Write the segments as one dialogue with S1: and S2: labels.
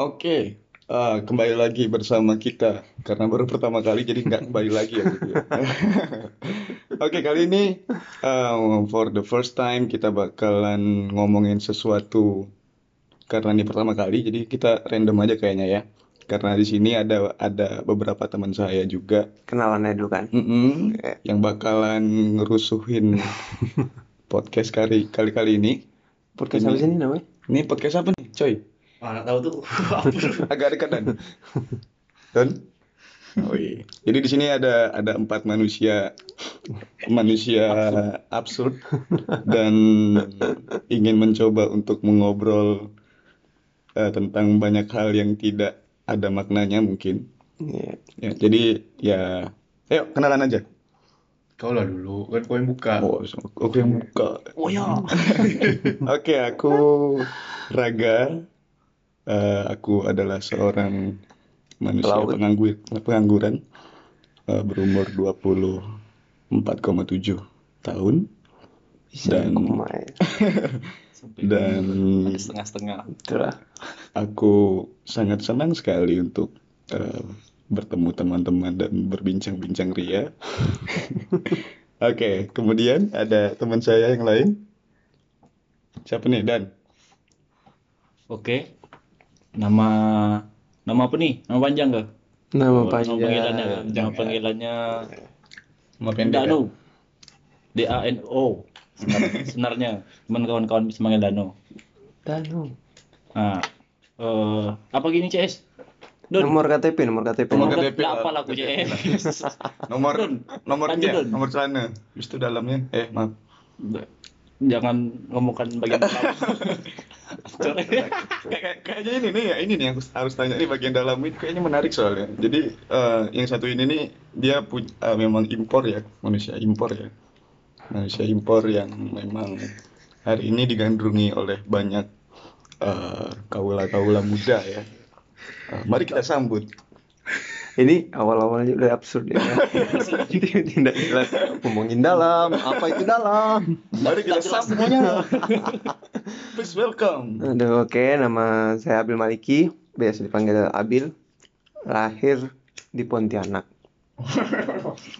S1: Oke, eh, kembali lagi bersama kita karena baru pertama kali jadi nggak kembali lagi ya. gitu ya. Oke, kali ini um, for the first time kita bakalan ngomongin sesuatu karena ini pertama kali jadi kita random aja kayaknya ya. Karena di sini ada ada beberapa teman saya juga
S2: Kenalannya dulu kan.
S1: mm-mm,
S2: Oke.
S1: yang bakalan ngerusuhin podcast kali kali kali ini.
S2: Podcast apa sih ini namanya?
S1: Ini podcast apa nih, coy?
S3: Mana tahu tuh.
S1: agak dekat dan. Don oh iya. Jadi di sini ada ada empat manusia. Manusia absurd. Dan ingin mencoba untuk mengobrol eh, tentang banyak hal yang tidak ada maknanya mungkin.
S2: Iya.
S1: ya jadi ya ayo kenalan aja.
S3: Kau lah dulu, kan kau yang buka.
S1: oh so- aku yang buka.
S3: Oh ya.
S1: Oke, aku Raga. Eh, aku adalah seorang manusia
S2: Pelaut.
S1: penganggur, pengangguran eh, berumur 24,7 tahun
S2: Bisa
S1: Dan- dan
S3: setengah-setengah.
S1: Aku sangat senang sekali untuk eh, bertemu teman-teman dan berbincang-bincang ria. Oke, kemudian ada teman saya yang lain. Siapa nih, Dan?
S4: Oke. Nama nama apa nih? Nama panjang ke?
S2: Nama
S4: Nama panggilannya ke?
S2: panjang.
S4: Nama panggilannya
S1: Nama pendek ya?
S4: Danu. D A N O. Senar- Sebenarnya, cuman kawan-kawan bisa manggil Danu.
S2: Danu.
S4: Nah, eh apa gini CS? Don.
S2: Nomor KTP, nomor KTP.
S1: Nomor
S4: Nomor
S1: KTP.
S4: Nggak apa lah aku CS.
S1: Nomor
S4: Don,
S1: nomornya,
S4: lanjut, Don.
S1: nomor celana. Habis itu dalamnya. Eh, maaf.
S4: Jangan ngomongkan bagian dalam.
S1: Kayaknya ini nih ya, ini nih yang harus, tanya nih bagian dalam ini kayaknya menarik soalnya. Jadi eh, yang satu ini nih dia punya memang impor ya, manusia impor ya. Manusia impor yang memang hari ini digandrungi oleh banyak eh, kaula-kaula muda ya. Eh, mari kita sambut.
S2: Ini awal-awalnya udah absurd ya. Tidak jelas. Ngomongin dalam, apa itu dalam?
S1: Mari kita
S4: jelas semuanya.
S1: Please welcome.
S2: Aduh, oke, nama saya Abil Maliki, biasa dipanggil Abil. Lahir di Pontianak.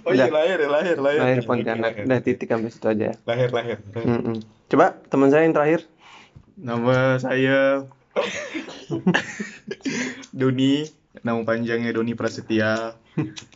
S1: Oh iya lahir ya, lahir, lahir.
S2: Lahir di Pontianak.
S1: Lahir,
S2: Udah titik sampai situ aja.
S1: lahir. lahir.
S2: Mm-mm. Coba teman saya yang terakhir.
S3: Nama saya Doni, nama panjangnya Doni Prasetya.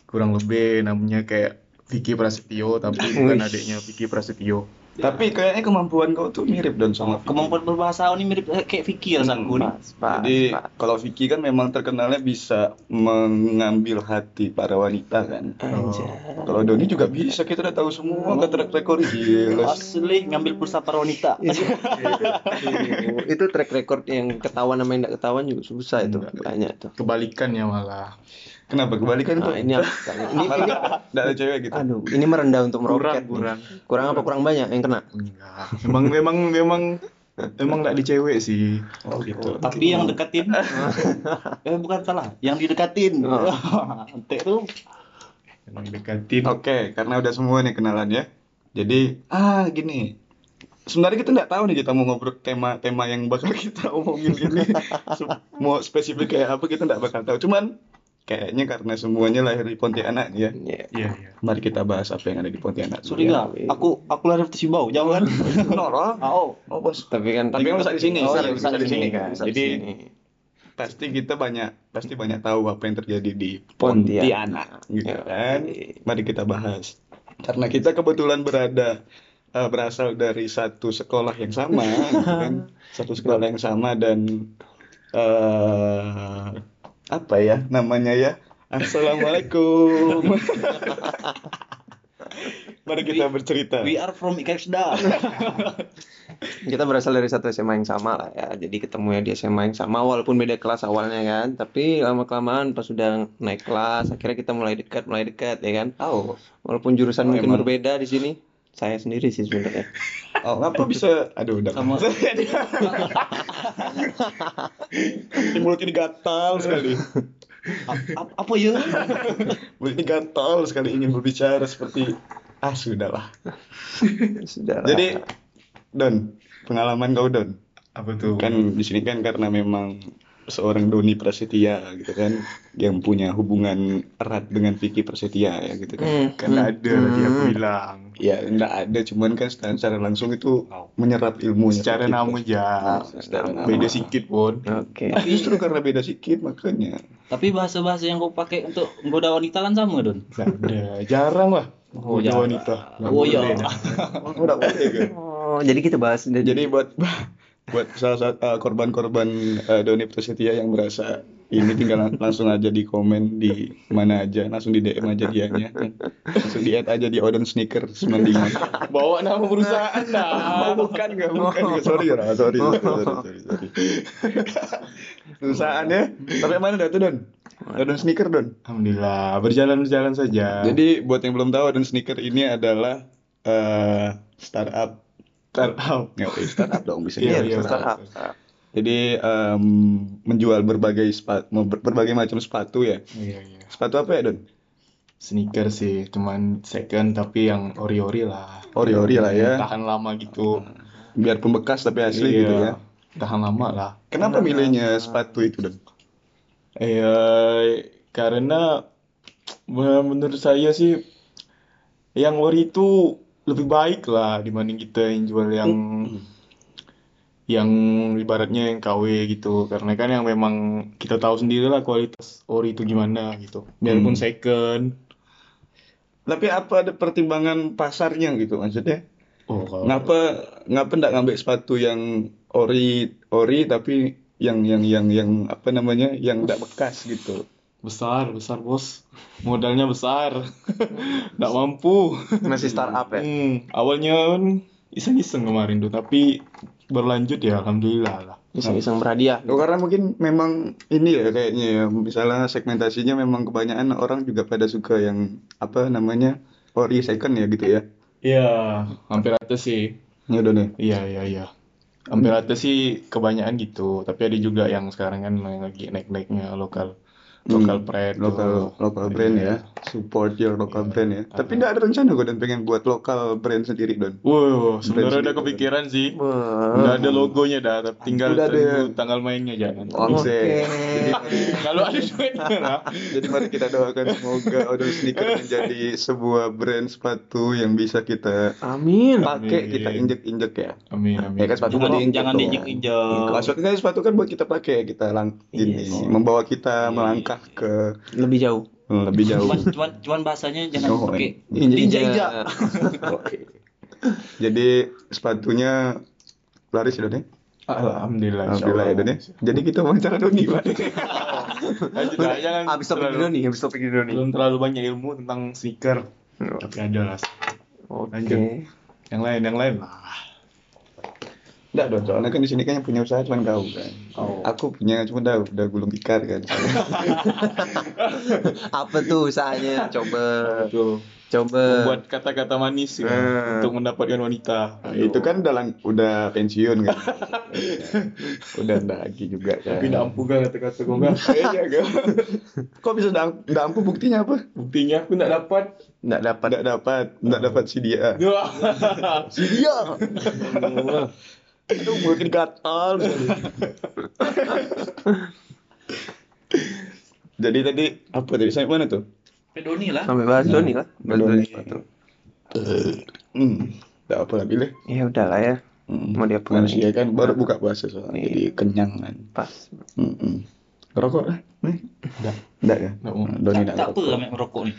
S3: Kurang lebih namanya kayak Vicky Prasetyo, tapi bukan adiknya Vicky Prasetyo.
S1: Tapi kayaknya kemampuan kau tuh mirip dan sama
S4: Kemampuan berbahasa ini mirip eh, kayak Vicky rasaku nih.
S2: Pas, pas,
S1: Jadi
S2: pas.
S1: kalau Vicky kan memang terkenalnya bisa mengambil hati para wanita kan.
S2: Anjay.
S1: Kalau Doni juga bisa, kita udah tahu semua kan track record gila.
S4: Asli ngambil pulsa para wanita.
S2: Aduh, itu track record yang ketahuan sama yang tidak ketahuan juga susah itu banyak tuh.
S3: Kebalikannya malah.
S1: Kenapa kebalikan itu?
S2: Nah, ini harus tanya. ini, ini
S1: Tidak ada cewek gitu.
S2: aduh, ini merendah untuk
S3: Kurang,
S2: meroket. nih.
S3: kurang.
S2: Kurang apa kurang banyak yang kena?
S3: Enggak. Memang memang memang memang enggak di cewek sih.
S1: Oh gitu.
S4: Tapi yang deketin eh bukan salah, yang didekatin.
S2: Oh.
S4: Tuh
S3: Memang deketin.
S1: Oke, karena udah semua nih kenalan ya. Jadi, ah gini. Sebenarnya kita nggak tahu nih kita mau ngobrol tema-tema yang bakal kita omongin ini. Mau spesifik kayak apa kita nggak bakal tahu. Cuman kayaknya karena semuanya lahir di Pontianak ya.
S2: Iya.
S3: Iya, iya.
S1: Mari kita bahas apa yang ada di Pontianak.
S4: Sorry
S1: ya.
S4: Aku aku lahir di Sibau, jangan.
S1: Nora.
S4: Oh,
S1: Oh, bos.
S2: Tapi kan
S1: Tapi kan bisa di sini.
S2: Oh,
S1: bisa,
S2: iya,
S1: bisa di sini kan. Jadi
S2: sini.
S1: pasti kita banyak pasti banyak tahu apa yang terjadi di
S2: Pontianak.
S1: Pontianak gitu
S2: Ya,
S1: kan. Mari kita bahas. Karena kita kebetulan berada eh, berasal dari satu sekolah yang sama, gitu kan. Satu sekolah yang sama dan eh apa ya namanya ya? Assalamualaikum. Mari kita bercerita.
S4: we are from Ikersda.
S2: Kita berasal dari satu SMA yang sama lah ya. Jadi ketemunya di SMA yang sama walaupun beda kelas awalnya kan. Tapi lama kelamaan pas sudah naik kelas akhirnya kita mulai dekat, mulai dekat ya kan.
S1: Oh,
S2: Walaupun jurusan
S1: Oh,
S2: mungkin
S1: emang.
S2: berbeda di sini. Saya sendiri sih sebenarnya.
S1: oh, apa bisa? Aduh, udah.
S4: Sama-
S1: Mulut ini gatal sekali.
S4: A- apa ya?
S1: Mulut ini gatal sekali ingin berbicara seperti ah sudahlah.
S2: Sudah.
S1: Jadi Don, pengalaman kau Don.
S3: Apa tuh?
S1: Kan di sini kan karena memang seorang Doni Prasetya gitu kan yang punya hubungan erat dengan Vicky Prasetya ya gitu kan.
S2: Hmm.
S3: Kan ada tadi aku bilang.
S1: Ya enggak ada cuman kan secara, secara langsung itu menyerap ilmunya.
S3: Secara aja.
S1: secara nama.
S3: Beda sedikit pun.
S2: Oke.
S1: Tapi justru karena beda sedikit makanya.
S4: Tapi bahasa-bahasa yang kau pakai untuk menggoda wanita kan sama, Don.
S3: Ada. Jarang lah.
S4: Oh,
S3: wanita.
S4: Oh, iya.
S1: Oh, enggak boleh kan.
S2: Oh, jadi kita bahas
S1: Jadi buat buat salah satu uh, korban-korban uh, Doni Prasetya yang merasa ini tinggal lang- langsung aja di komen di mana aja, langsung di DM aja dianya. Langsung di add aja di Odon Sneaker 95.
S3: Bawa nama perusahaan dah.
S1: Oh, bukan enggak, bukan enggak. Sorry, Ra. sorry, sorry, sorry, sorry, sorry. Perusahaan ya. Sampai mana dah tuh, Don? Odon Sneaker, Don.
S3: Alhamdulillah, berjalan-berjalan saja.
S1: Jadi buat yang belum tahu Odon Sneaker ini adalah uh, startup.
S3: Startup.
S1: Ya, startup dong bisa.
S3: Iya,
S2: Iya,
S3: iya.
S2: startup.
S1: Jadi em, menjual berbagai sepatu, berbagai macam sepatu ya.
S3: Iya, iya.
S1: Sepatu apa ya, Don?
S3: Sneaker sih, cuman second tapi yang ori-ori lah.
S1: Ori-ori lah ya.
S3: Tahan lama gitu.
S1: Biarpun bekas tapi asli
S3: Iya,
S1: gitu ya.
S3: Tahan lama lah.
S1: Kenapa milihnya sepatu itu, Don?
S3: Eh, karena me- menurut saya sih yang ori itu lebih baik lah dibanding kita yang jual yang yang ibaratnya yang KW gitu. Karena kan yang memang kita tahu sendiri lah kualitas ori itu gimana gitu. Biarpun
S1: Hmm.
S3: second.
S1: Tapi apa ada pertimbangan pasarnya gitu maksudnya?
S3: Oh, kalau
S1: Ngapa ngapa nggak ngambil sepatu yang ori ori tapi yang yang yang yang apa namanya yang nggak bekas gitu?
S3: Besar, besar bos. Modalnya besar. Nggak mampu.
S2: Masih startup ya?
S3: Hmm, awalnya kan iseng-iseng kemarin tuh, tapi berlanjut ya alhamdulillah lah.
S2: Iseng-iseng berhadiah.
S1: Oh, karena mungkin memang ini ya kayaknya ya misalnya segmentasinya memang kebanyakan orang juga pada suka yang apa namanya ori second ya gitu ya.
S3: Iya, hampir rata sih.
S1: Ya udah nih.
S3: Iya, iya, iya. Hampir rata sih kebanyakan gitu, tapi ada juga yang sekarang kan lagi naik-naiknya lokal lokal brand
S1: Hmm, lokal
S3: tuh.
S1: lokal brand ya. Support your local brand ya. Tapi nggak ada rencana gue dan pengen buat lokal brand sendiri don.
S3: Wow, sebenarnya udah kepikiran sih. Udah ada logonya dah, tinggal
S1: Udah ada.
S3: tanggal mainnya jangan.
S1: Oke.
S2: Oke.
S1: Jadi
S3: Kalau ada duitnya lah.
S1: jadi mari kita doakan semoga Odon Sneaker menjadi sebuah brand sepatu yang bisa kita
S2: Amin.
S1: pakai, kita injek-injek ya.
S3: Amin,
S1: Ya
S3: amin.
S1: kan sepatu
S4: Jangan,
S1: buat diinjek
S4: jangan
S1: dong.
S4: diinjek-injek.
S1: Maksudnya kan sepatu kan buat kita pakai, kita lang ini
S2: Yes.
S1: membawa kita melangkah ke
S2: Lebih jauh.
S1: lebih jauh.
S4: Cuman, cuman, cuman bahasanya jangan
S1: Oh,
S4: pakai
S1: injek-injek.
S4: injek-injek.
S1: Oke. Jadi sepatunya laris Don ya?
S3: Alhamdulillah.
S1: Alhamdulillah ya ya. Jadi kita wawancara Doni Pak.
S3: Jangan
S2: Habis topik nih, habis topik nih.
S3: Belum terlalu banyak ilmu tentang sneaker, tapi ada lah.
S2: Oke.
S3: Lanjut. Yang lain, yang lain lah.
S1: Enggak dong, soalnya kan di sini kan yang punya usaha cuma kau kan.
S3: Oh.
S1: Aku punya cuma udah udah gulung tikar kan.
S2: Apa tuh usahanya? Coba.
S3: Tuh,
S2: Coba.
S3: membuat kata-kata manis ya,
S2: Hmm.
S3: untuk mendapatkan wanita.
S1: Nah, itu kan udah lang- udah pensiun kan. udah enggak lagi juga kan.
S3: Tapi nggak ampuh kan kata-kata kau kan?
S1: Iya kan. Kok bisa enggak enggak ampuh buktinya apa?
S3: Buktinya aku nggak dapat.
S2: Nggak dapat.
S1: Enggak dapat, enggak dapat si dia. Si dia. Aduh, mungkin gatal. Jadi tadi apa tadi? Sampai mana tuh?
S4: Pedoni lah.
S2: Sampai bahas Doni lah. Bahas
S1: Doni. Hmm, enggak apa lagi deh.
S2: Ya udahlah ya.
S1: Hmm.
S2: Mau diapakan
S1: Manusia kan baru buka puasa soalnya
S2: Iya.
S1: jadi kenyang kan.
S2: Pas.
S1: Hmm. Rokok lah? Nih.
S3: Enggak.
S1: Enggak ya?
S3: Mau.
S1: Doni
S4: Tak,
S1: enggak
S4: tak apa
S1: rokok.
S4: kami merokok nih.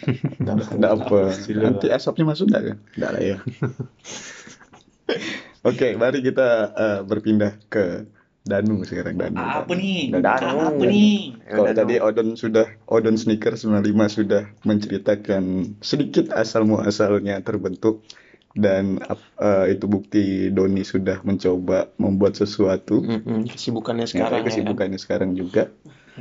S1: Enggak apa. Nanti asapnya masuk enggak kan? Enggak lah ya. Oke, mari kita eh, berpindah ke Danu sekarang Danu.
S4: Apa nih?
S1: Danu.
S4: Apa nih?
S2: Ya
S1: Kalau tadi. Odon sudah Odon Sneaker 95 sudah menceritakan sedikit asal muasalnya terbentuk dan eh, itu bukti Doni sudah mencoba membuat sesuatu.
S2: Mm-mm, kesibukannya
S1: Sekarang
S2: ya.
S1: kesibukannya sekarang juga.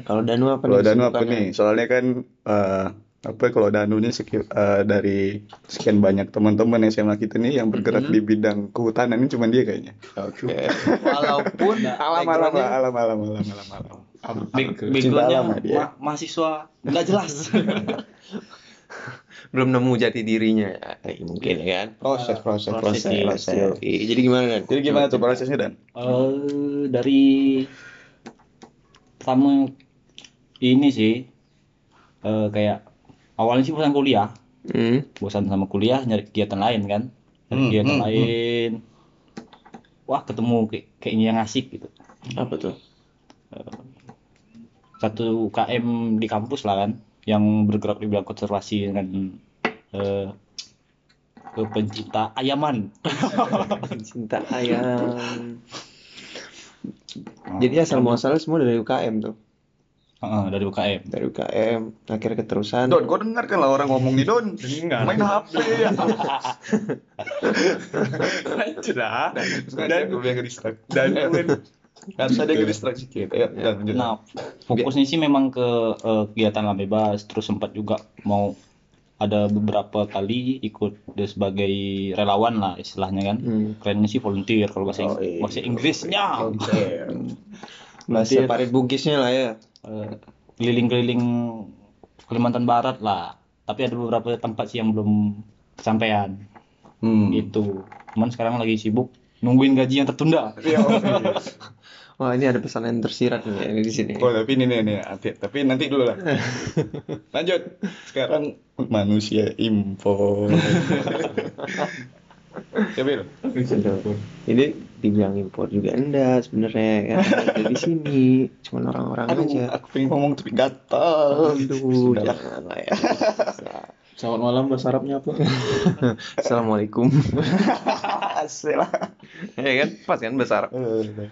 S2: Kalau Danu apa
S1: Kalau
S2: nih
S1: Danu apa nih? Soalnya kan eh, apa kalau Danu ini seki- eh, dari sekian banyak teman-teman SMA kita nih yang bergerak
S2: Mhm.
S1: di bidang kehutanan ini cuma dia kayaknya.
S2: Oke. Walaupun
S1: Alam alam alam alam alam alam alam.
S4: Backgroundnya
S1: alam dia.
S4: ma- mahasiswa nggak jelas.
S2: belum nemu jati dirinya ya. Eh, mungkin ya kan.
S1: Proses proses proses.
S4: Proses, iya.
S1: proses.
S2: Oke, Jadi gimana Dan?
S1: Jadi gimana tuh prosesnya Dan?
S4: Eh, dari pertama ini sih eh, kayak awalnya sih bosan kuliah
S2: Hmm.
S4: bosan sama kuliah nyari kegiatan lain kan nyari
S1: Hmm,
S4: kegiatan
S1: hmm, hmm.
S4: lain wah ketemu kayak kayaknya yang asik gitu
S2: Apa tuh?
S4: satu UKM di kampus lah kan yang bergerak di bidang konservasi dengan eh, ke pencinta ayaman
S2: Cinta ayam. Jadi asal muasal semua dari UKM tuh.
S4: Heeh, dari UKM
S2: Dari UKM akhirnya keterusan.
S1: Don, kau dengar kan lah orang ngomong nih Don.
S3: Dengar.
S1: Main HP ya.
S3: Sudah.
S1: Dan gue yang distract. Dan harus ada yang distract sedikit. Ya, dan lanjut.
S4: Nah, fokusnya sih memang ke eh, kegiatan alam bebas, terus sempat juga mau ada beberapa kali ikut sebagai relawan lah istilahnya kan.
S2: Hmm.
S4: Kerennya sih volunteer kalau bahasa,
S1: Oh, iya.
S4: bahasa Inggrisnya.
S2: Bahasa parit bungkisnya lah ya.
S4: Eh, Keliling-keliling Kalimantan Barat lah. Tapi ada beberapa tempat sih yang belum kesampaian.
S1: Hmm.
S4: Itu. Cuman sekarang lagi sibuk nungguin gaji yang tertunda.
S1: Iya, oke.
S2: Wah ini ada pesan yang tersirat nih ya, di sini.
S1: Oh, tapi ini nih, tapi nanti dulu lah. Lanjut. Sekarang manusia info.
S2: Aduh. Ini dibilang impor juga enggak sebenarnya kan ada di sini cuman orang-orang aja
S1: aku pengen ngomong tapi gatal.
S2: aduh jangan lah ya
S3: Selamat malam bahasa Arabnya apa?
S2: assalamualaikum
S1: Asik lah.
S2: ya kan pas kan bahasa Arab
S1: Eh,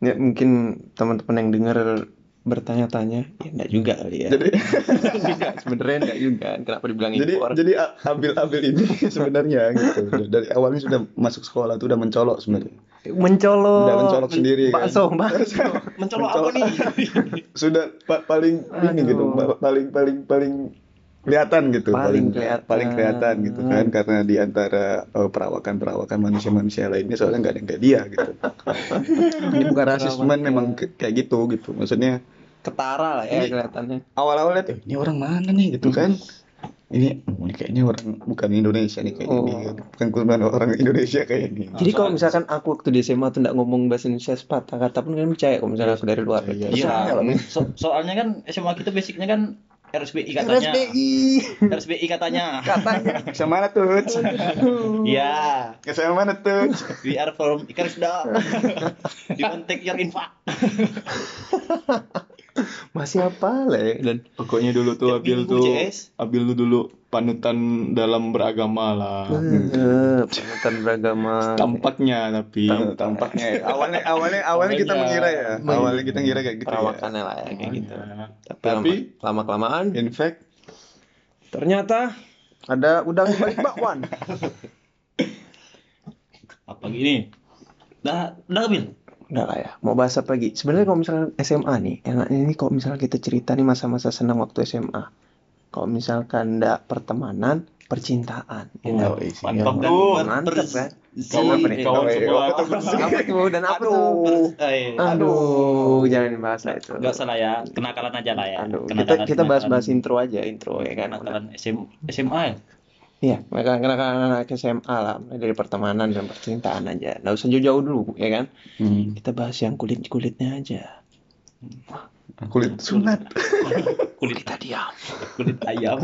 S2: ya mungkin teman-teman yang dengar bertanya-tanya ya enggak juga kali ya
S1: Jadi
S2: enggak sebenarnya enggak juga kenapa dibilang
S1: jadi
S2: impor
S1: jadi A- Abil-Abil ini sebenarnya gitu. Dari awalnya sudah masuk sekolah tuh udah mencolok sebenarnya.
S2: Mencolok
S1: Udah mencolok sendiri kan.
S2: bakso bakso
S4: Mencolok apa nih?
S1: Sudah pa- paling ini
S2: Aduh.
S1: gitu, pa- paling paling paling kelihatan gitu,
S2: Paling kelihatan.
S1: paling kelihatan gitu kan karena di antara eh, perawakan-perawakan manusia-manusia lainnya soalnya nggak ada yang kayak dia gitu. Ini bukan rasis, cuman memang ke- kayak gitu gitu. Maksudnya
S2: ketara lah ya kelihatannya
S1: awal-awal lihat "Eh, ini orang mana nih gitu kan. Ini, ini kayaknya orang bukan Indonesia nih kayak
S2: Oh.
S1: ini. Bukan bukan orang Indonesia kayak ini.
S2: jadi kalau misalkan aku waktu di SMA tuh enggak ngomong bahasa Indonesia sepatah kata pun kalian percaya kalau misalnya aku dari luar
S3: Iya,
S4: Iya. So- soalnya kan SMA kita basicnya kan RSBI katanya.
S2: RSBI
S4: RSBI katanya.
S2: katanya
S1: Bisa mana tuh?
S4: Iya.
S1: Bisa mana tuh?
S4: We are from Ikarisda. you can take your info.
S2: masih apa lah ya dan
S3: Pokoknya dulu tuh Abil tuh
S4: CS.
S3: Abil tuh dulu panutan dalam beragama lah.
S2: Eh, panutan beragama
S3: Tampaknya tapi
S1: Tam- tampaknya awalnya awalnya awalnya kita mengira ya awalnya kita mengira kayak gitu ya.
S2: perawakannya lah ya kayak gitu
S3: Nah,
S2: tapi,
S3: Tapi-
S2: lama kelamaan
S1: in fact
S2: ternyata ada udang balik bakwan
S4: Apa gini? Dah, dah Bil.
S2: Udah lah ya. Mau bahas apa lagi? Sebenarnya kalau misalkan SMA nih enaknya ini kalau misalnya kita cerita nih masa-masa senang waktu SMA kalau misalkan ndak pertemanan percintaan. Ya ndak?
S1: Oh, isi.
S4: Mantap
S2: Ya,
S4: ber-
S2: mantap kan? Kawan apa nih?
S3: kawan
S1: iya,
S3: semua.
S1: apa? tuh
S2: dan apa? Tuh
S4: Eh,
S2: aduh jangan dibahas lah itu.
S4: Gak salah ya, kenakalan aja lah ya.
S2: aduh kita kita bahas-bahas intro aja intro ya kan?
S4: Kenakalan SM, SMA ya?
S2: Iya, mereka karena anak SMA lah, dari pertemanan dan percintaan aja. Nggak usah jauh-jauh dulu, ya kan?
S1: Hmm.
S2: Kita bahas yang kulit-kulitnya aja.
S1: kulit sunat
S4: Kulit
S2: Kita diam.
S4: kulit ayam.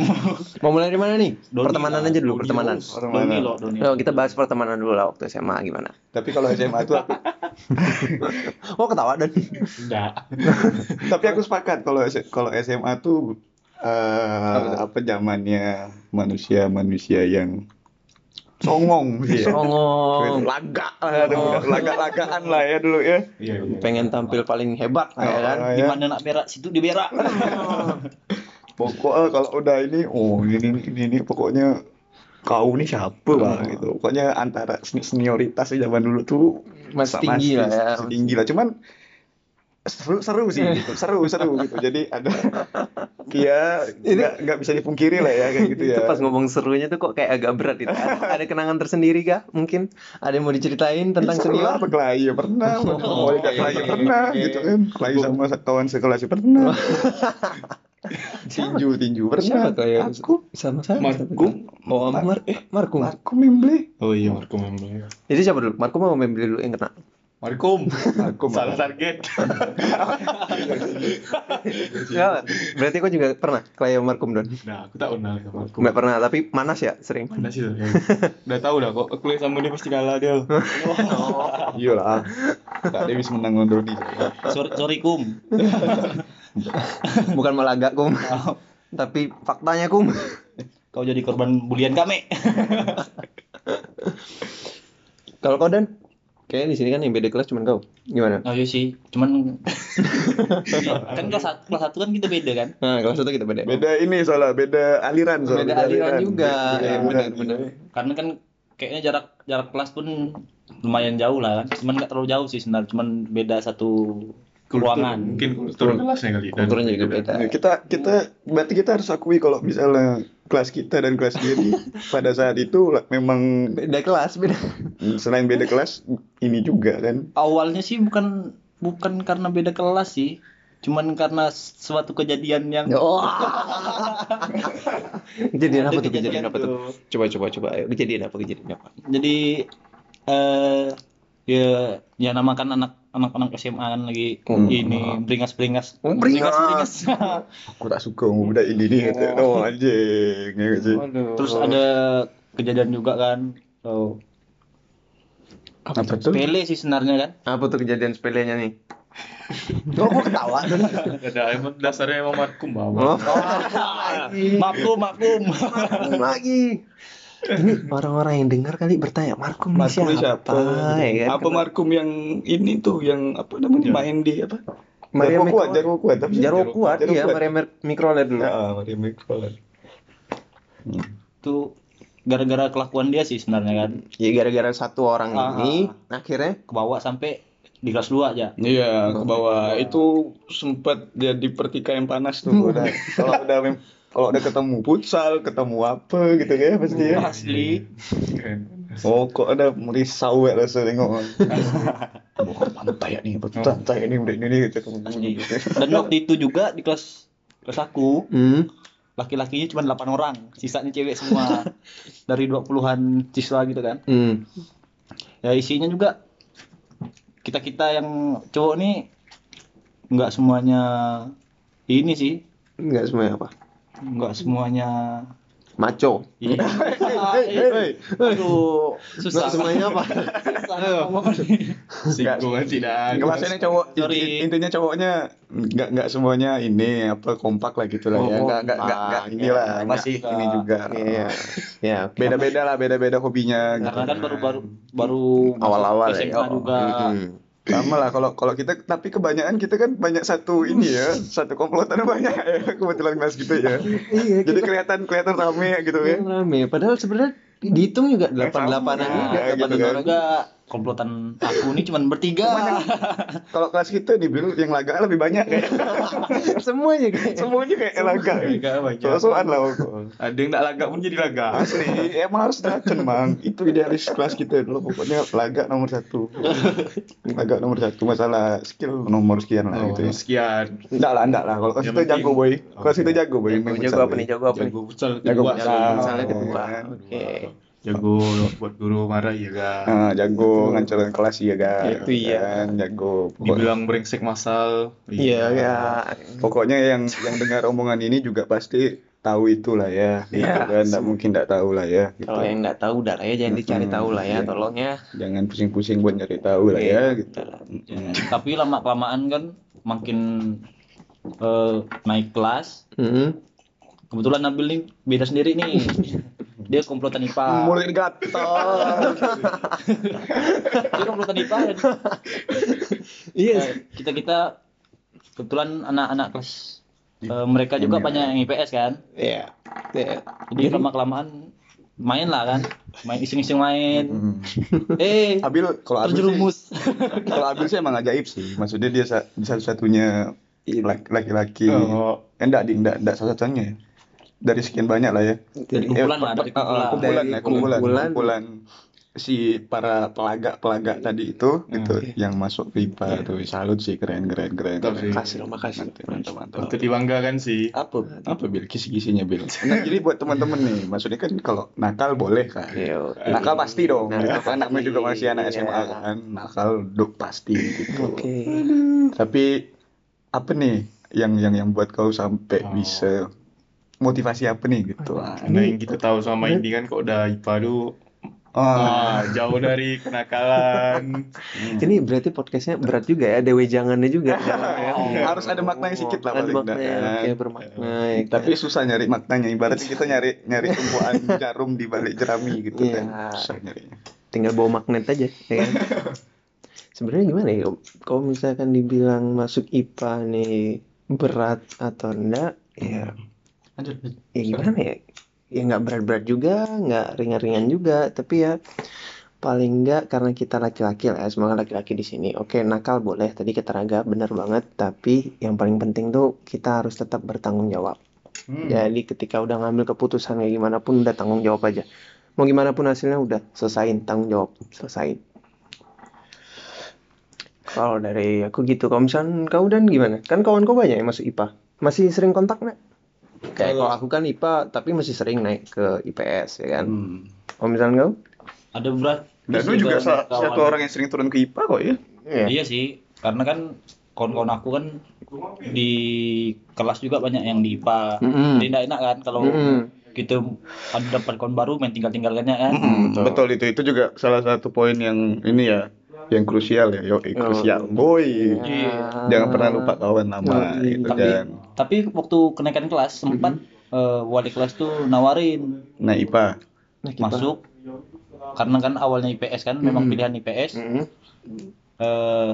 S2: Mau mulai dari mana nih?
S4: Doni
S2: pertemanan
S4: lah,
S2: aja dulu,
S4: Doni
S2: pertemanan.
S4: lo, Doni lo, Doni.
S2: Kita bahas pertemanan dulu lah waktu SMA gimana?
S1: tapi kalau SMA itu aku
S2: Oh, ketawa dan
S4: Enggak.
S1: tapi aku sepakat kalau kalau SMA tuh eh, apa zamannya manusia manusia yang songong sih ya.
S2: songong,
S1: laga lah ada laga-lagaan lah ya dulu ya
S3: Iya, iya.
S2: pengen tampil paling hebat, ya kan?
S1: Ah,
S4: Di
S1: ya.
S4: mana nak berak situ di berak.
S1: pokoknya kalau udah ini oh ini ini ini, ini pokoknya kau nih siapa lah gitu pokoknya antara seni- senioritas di zaman dulu tuh
S2: Masih tinggi lah ya.
S1: tinggi lah cuman seru seru sih gitu seru seru gitu jadi ada ya nggak nggak bisa dipungkiri lah ya kayak gitu
S2: Itu
S1: ya
S2: pas ngomong serunya tuh kok kayak agak berat itu. Ada, ada kenangan tersendiri kah? Mungkin ada yang mau diceritain tentang
S1: Seru
S2: senior?
S1: apa kelahi ya pernah
S2: Oh,
S1: mau dikata kelahi ya pernah gitu kan kelahi sama kawan sekelas ya pernah tinju tinju pernah
S2: Siapa tuh ya?
S1: aku
S2: Sama-sama.
S3: Markum.
S2: Oh, Mar eh, Markum.
S1: aku memble
S3: Oh iya Marco Memble.
S2: Jadi siapa dulu? Markum mau membeli dulu yang kena?
S3: Markum.
S1: aku
S3: Salah target.
S2: Berarti kau juga pernah kayak Markum Don?
S3: Nah, aku tak pernah sama aku.
S2: Enggak pernah, tapi manas ya sering.
S3: Mana sih tuh? Udah tahu dah kok kuliah sama dia pasti kalah dia.
S1: Iyalah. Kak Dewi menang on Doni.
S4: sorry, sorry kum
S2: Bukan malah agak kum. tapi faktanya kum.
S4: kau jadi korban bulian kami
S2: Kalau kau Dan? Kayaknya di sini kan yang beda kelas cuma kau. Gimana?
S4: oh iya sih cuman kan kelas satu kelas satu kan kita beda kan
S2: Nah, kelas satu kita beda.
S1: Beda ini soalnya beda aliran soalnya.
S2: Beda aliran juga.
S1: Beda
S2: Ya,
S1: aliran.
S2: benar, benar.
S4: karena kan kayaknya jarak jarak kelas pun lumayan jauh lah kan cuman nggak terlalu jauh sih sebenarnya cuman beda satu ruangan
S3: Mungkin kultur kelasnya kali.
S2: Kulturnya juga beda.
S1: Kita kita berarti kita harus akui kalau misalnya kelas kita dan kelas dia nih pada saat itu lah, memang
S2: Beda kelas, beda.
S1: selain beda kelas ini juga kan.
S4: awalnya sih bukan bukan karena beda kelas sih cuman karena suatu kejadian yang
S2: Oh. kejadian apa tuh? Kejadian apa tuh? Coba coba coba. Ayo, kejadian apa? Kejadian apa?
S4: jadi eh ya ya namakan anak anak-anak SMA kan lagi
S2: Hmm.
S4: ini beringas-beringas
S2: Oh, beringas.
S4: beringas
S1: Aku tak suka muda ini nih kata. Oh anjing. Nggak sih?
S4: terus ada kejadian juga kan oh,
S1: apa tuh?
S4: sepele sih sebenarnya kan
S2: Apa tuh kejadian sepelenya nih? Oh, kok ketawa?
S3: ada emang dasarnya emang markum
S2: Oh,
S3: bawa.
S4: maklum maklum
S2: Markum lagi. Ini orang-orang yang dengar kali bertanya, Markum, ini
S1: Markum
S2: siapa?
S1: siapa?
S2: Ya kan?
S1: Apa Markum yang ini tuh yang apa namanya main di apa?
S2: Maria
S1: Jarwo kuat, Jarwo kuat. Tapi
S2: Jarwo kuat, iya, Maria Mer- Mikrolet dulu.
S1: Ya, Maria Mikrolet. Hmm.
S4: tuh gara-gara kelakuan dia sih sebenarnya kan
S2: Ya gara-gara satu orang
S4: Ah,
S2: ini, akhirnya
S4: kebawa sampai di kelas 2 aja
S1: Iya, ke bawah. Itu sempat jadi pertikaian panas tuh udah. Kalau udah mem- kalau udah ketemu futsal, ketemu apa gitu ya pasti ya.
S4: asli
S3: Keren.
S1: Oh, kok ada merisau ya rasa tengok. Oh, pantai ya nih, pantai ini udah ini gitu.
S4: Asli. dan waktu itu juga di kelas kelas aku
S2: hmm,
S4: laki-lakinya cuma 8 orang sisanya cewek semua dari 20-an siswa gitu kan
S2: hmm.
S4: ya isinya juga kita kita yang cowok nih nggak semuanya ini sih
S2: Enggak semuanya apa?
S4: Nggak semuanya
S2: Maco.
S4: Iya. Aduh, susah.
S2: Enggak semuanya apa?
S4: Susah.
S3: Singgungan tidak.
S1: Nggak maksudnya cowok
S4: Sorry.
S1: inti- intinya cowoknya nggak nggak semuanya ini apa kompak lah gitu lah ya
S2: Oh,
S1: nggak nggak nggak nggak
S2: kompak,
S1: ini
S2: ya.
S1: lah
S2: Nggak.
S1: masih ini juga
S2: Iya. Ya,
S1: beda-beda lah beda-beda hobinya gitu.
S4: Karena kan baru baru baru
S2: Awal-awal ya.
S4: SMA
S2: Oh,
S4: juga.
S2: hmm.
S1: Sama lah kalau kalau kita tapi kebanyakan kita kan banyak satu ini ya satu komplotan banyak ya kebetulan kelas gitu ya
S2: Iya,
S1: jadi kelihatan kelihatan rame gitu ya
S2: Yang rame. Padahal sebenarnya dihitung juga delapan delapanan
S1: sama.
S2: juga,
S1: Nah,
S2: delapan
S1: gitu kan.
S2: orang.
S4: Juga komplotan aku nih cuma bertiga.
S1: kalau kelas kita di Bil yang laga lebih banyak kayak
S2: Semuanya kayak.
S1: semuanya kayak laga
S3: Enggak banyak.
S1: soal-soal lah.
S3: Ada yang tak laga pun jadi laga.
S1: asli emang harus racun bang itu idealis kelas kita dulu pokoknya laga nomor satu laga nomor satu masalah skill nomor sekian lah
S3: Oh,
S1: gitu ya
S3: sekian.
S1: enggak lah enggak lah kalau kelas kita jago boy kelas kita jago boy
S2: Jago, jago
S1: futsal,
S2: apa
S1: boy.
S2: nih? Jago apa nih?
S3: Jago futsal
S1: jago
S3: kedua.
S1: futsal
S2: Misalnya kedua.
S1: kan.
S2: Oke.
S3: Jago buat guru marah ya kan.
S1: Ah, jago ngancurin kelas iya kan
S2: Itu iya.
S1: kan jago Pokok-
S3: Dibilang brengsek masal.
S2: Iya, ya.
S1: pokoknya yang yang dengar omongan ini juga pasti tahu itulah ya gitu
S2: Iya.
S1: kan nggak mungkin nggak tahu lah ya gitu.
S2: Kalau yang nggak tahu udah lah ya jangan dicari tahu lah ya,
S1: Iya.
S2: tolong ya.
S1: jangan pusing-pusing buat nyari tahu lah ya
S2: Iya.
S1: gitu
S4: Ya, Tapi lama kelamaan kan makin eh, naik kelas.
S2: Hmm.
S4: Kebetulan Nabil nih beda sendiri nih. Dia komplotan IPA.
S1: mulut gatal
S4: Dia komplotan IPA.
S2: Iya.
S4: kita kita kebetulan anak-anak kelas eh, mereka juga banyak yang IPS kan.
S2: Iya. Iya.
S4: Jadi lama kelamaan main lah kan. Main iseng-iseng main.
S1: Hmm.
S4: Eh,
S1: Abil kalau Abil sih
S4: terjerumus.
S1: kalau Abil sih emang ajaib sih maksudnya dia sa- satu-satunya laki- laki-laki
S3: Oh,
S1: eh, enggak ding enggak enggak satu-satunya ya dari sekian banyak lah ya
S4: Dari kumpulan lah, dari
S1: Eh,
S4: kumpulan.
S1: kumpulan
S2: Dari
S1: ya, kumpulan,
S2: kumpulan.
S1: kumpulan si para pelagak-pelagak tadi itu gitu yang masuk pipa tuh salut sih keren keren keren.
S3: Mantap sih.
S2: Makasih loh, makasih.
S1: Mantap, mantap, mantap.
S3: patut dibanggakan sih.
S1: Apa apa bil kisi-kisinya bil. Nah, jadi buat teman-teman nih, maksudnya kan kalau nakal boleh kan.
S2: Iya.
S1: Nakal pasti dong.
S2: Nakal
S1: Gitu kan namanya juga masih anak SMA
S2: iya.
S1: kan. Nakal dok pasti gitu.
S2: Oke.
S1: Tapi apa nih yang yang yang buat kau sampai
S3: Oh.
S1: bisa motivasi apa nih gitu. Ah,
S3: Karena yang kita tahu sama ini kan kok udah IPA tuh
S1: ah,
S3: ah, jauh dari kenakalan.
S2: Ini berarti podcastnya berat juga ya, dewe jangannya juga.
S1: Harus ada maknanya sedikit lah
S2: Ada
S1: paling
S2: maknanya,
S1: enggak, kan.
S2: oke bermakna. ya kan?
S1: Tapi susah nyari maknanya. Ibaratnya kita nyari nyari tumpuan jarum di balik jerami gitu
S2: Iya.
S1: kan. Susah nyarinya.
S2: tinggal bawa magnet aja ya kan? sebenarnya gimana ya kalau misalkan dibilang masuk IPA nih berat atau enggak ya
S4: Lanjut.
S2: ya gimana ya ya nggak berat-berat juga nggak ringan-ringan juga tapi ya paling enggak karena kita laki-laki lah ya, semangat laki-laki di sini oke nakal boleh tadi kata Raga benar banget tapi yang paling penting tuh kita harus tetap bertanggung jawab
S1: Hmm.
S2: jadi ketika udah ngambil keputusan kayak gimana pun udah tanggung jawab aja. Mau gimana pun hasilnya udah selesain tanggung jawab selesain. Kalau dari aku gitu, kalau misalnya kau dan gimana? Kan kawan kau banyak yang masuk IPA. Masih sering kontak nggak? Kayak kalau aku kan IPA tapi masih sering naik ke IPS ya kan.
S1: Hmm.
S2: Kalau misalnya kau?
S4: Ada berat.
S1: Dan lu juga salah satu orang yang sering turun ke IPA kok ya.
S2: Iya.
S4: Iya sih, karena kan kawan-kawan aku kan di kelas juga banyak yang di IPA.
S2: Mm-mm.
S4: Jadi nggak enak kan kalau
S2: Mm-mm.
S4: kita ada dapat kawan baru main tinggal-tinggalkannya kan.
S1: Mm, betul. itu itu juga salah satu poin yang ini ya yang krusial ya yo krusial boy
S2: Iya.
S1: jangan pernah lupa kawan lama
S2: Iya.
S1: gitu
S4: Tapi
S1: kan
S4: tapi waktu kenaikan kelas sempat eh, wali kelas tuh nawarin.
S1: Nah IPA
S2: Nah,
S4: masuk. Karena kan awalnya IPS kan memang
S2: Hmm.
S4: pilihan IPS
S2: Mm-mm.
S4: eh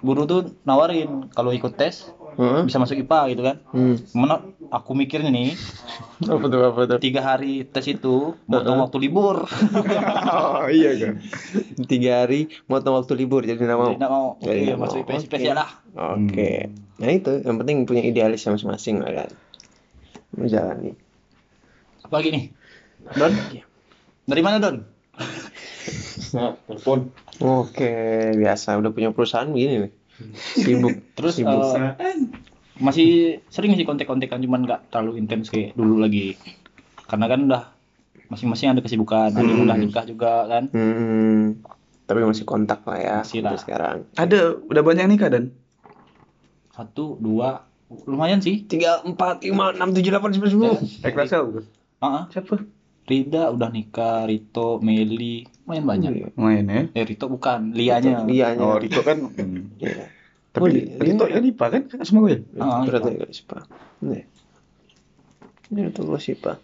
S4: guru tuh nawarin kalau ikut tes
S2: Heeh.
S4: bisa masuk IPA gitu kan
S2: Hmm.
S4: mana aku mikirnya nih
S2: Apa tuh apa tuh?
S4: tiga hari tes itu motong waktu libur
S1: oh iya kan
S2: Tiga hari motong waktu libur jadi nggak mau.
S4: Jadi nggak mau
S2: nggak
S4: masuk
S2: mau.
S4: IPS IPS
S2: Oke.
S4: ya lah
S2: Oke. Nah itu yang penting punya idealis masing-masing lah kan. Menjalani.
S4: apa lagi nih Don dari mana Don
S3: Nah, telepon.
S2: Oke, biasa udah punya perusahaan begini nih. Sibuk.
S4: terus
S2: Sibuk.
S4: eh, masih sering sih kontek-kontekan cuman nggak terlalu intens kayak dulu lagi karena kan udah masing-masing ada kesibukan ada yang udah nikah juga kan
S2: Hmm, tapi masih kontak lah ya
S4: Masih lah.
S2: sekarang.
S1: ada udah banyak nikah dan
S4: satu dua lumayan sih
S2: Tiga, empat, lima, enam, tujuh, delapan, sembilan, sepuluh.
S1: siapa
S4: Rida udah nikah Rito Meli lumayan banyak
S2: Iya.
S1: main ya
S4: eh Rito bukan Lianya
S2: Iya,
S1: oh Rito kan hmm.
S2: Iya.
S1: tapi
S2: Oh,
S1: Rito ya IPA kan kan sama gue
S4: Ah,
S2: Berat
S4: iya.
S2: ya guys, Pak. Nih. Ini tuh sih, Pak.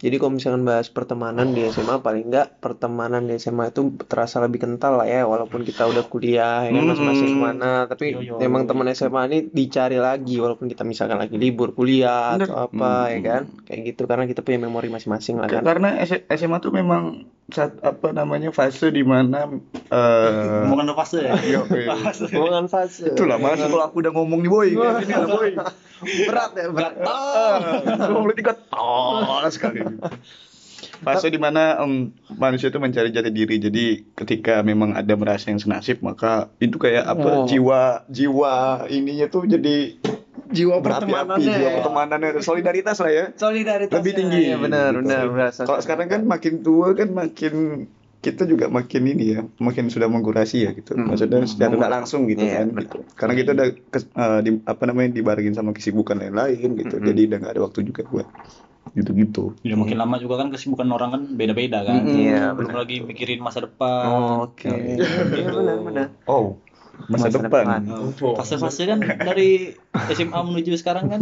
S2: Jadi kalau misalkan bahas pertemanan di SMA paling enggak pertemanan di SMA itu terasa lebih kental lah ya walaupun kita udah kuliah ya kan masing-masing
S1: Hmm.
S2: ke mana tapi
S4: Yo, yo.
S2: memang teman SMA ini dicari lagi walaupun kita misalkan lagi libur kuliah
S1: Bener.
S2: atau apa ya
S1: Hmm.
S2: kan kayak gitu karena kita punya memori masing-masing lah kan
S1: karena S- SMA tuh memang saat apa namanya fase di mana eh
S4: Omongan fase ya
S1: eh.
S2: hubungan fase
S1: Itulah masa kalau aku udah ngomong nih boy, gini lah boy.
S2: berat ya berat
S1: Ngomong tiga tol sekali. Fase di mana em, manusia itu mencari jati diri. Jadi ketika memang ada merasa yang senasib, maka itu kayak apa
S2: Oh.
S1: jiwa jiwa ininya tuh jadi jiwa
S2: Pertemanannya
S1: jiwa
S2: ya.
S1: pertemanannya, solidaritas lah ya.
S2: solidaritas
S1: Lebih tinggi.
S2: ya benar
S1: gitu.
S2: benar berasa
S1: Kalau sekarang kan makin tua kan makin kita juga makin ini ya, makin sudah mengkurasi ya gitu.
S2: Hmm.
S1: Maksudnya secara nggak langsung gitu
S2: Iya,
S1: kan. Gitu. Karena kita udah kes- eh, di, apa namanya dibarengin sama kesibukan lain-lain gitu.
S2: Hmm.
S1: Jadi udah nggak ada waktu juga buat gitu-gitu.
S4: Udah makin lama juga kan kesibukan orang kan beda-beda kan
S1: Mm-mm.
S2: Iya,
S4: belum
S2: benar.
S4: lagi mikirin masa depan
S2: oke Iya, benar benar
S1: Oh, masa, depan.
S4: fase-fase kan dari SMA menuju sekarang kan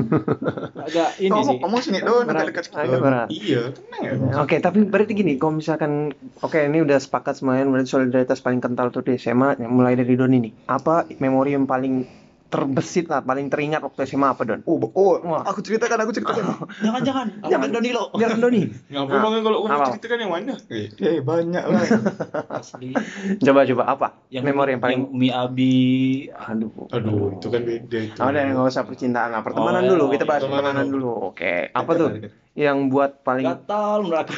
S4: agak ini sih
S1: Kamu kamu sini dong,
S2: Berat.
S1: dekat
S2: Agak berat.
S3: Iya, tenang ya.
S2: Oke, tapi berarti gini, kalau misalkan oke ini udah sepakat semuanya berarti solidaritas paling kental tuh di SMA yang mulai dari Don ini. Apa memori yang paling terbesit lah, paling teringat waktu SMA apa Don?
S1: Oh, oh,
S2: Wah.
S1: aku ceritakan, aku ceritakan.
S4: jangan-jangan
S2: Jangan.
S4: jangan Donilo
S2: Biar Doni.
S3: Ngapa
S2: Nah,
S3: bang kalau kamu ceritakan yang mana?
S1: eh, banyak lah.
S4: asli
S2: Coba coba apa?
S4: yang
S2: memori yang paling
S4: yang Umi Abi
S2: aduh.
S3: Aduh, itu kan beda itu.
S2: Oh, udah nggak usah percintaan lah, pertemanan
S4: Oh, ya,
S2: dulu. Kita bahas
S3: pertemanan
S2: pertemanan
S3: dulu.
S2: dulu. Oke, apa tuh yang buat paling
S4: gatal aku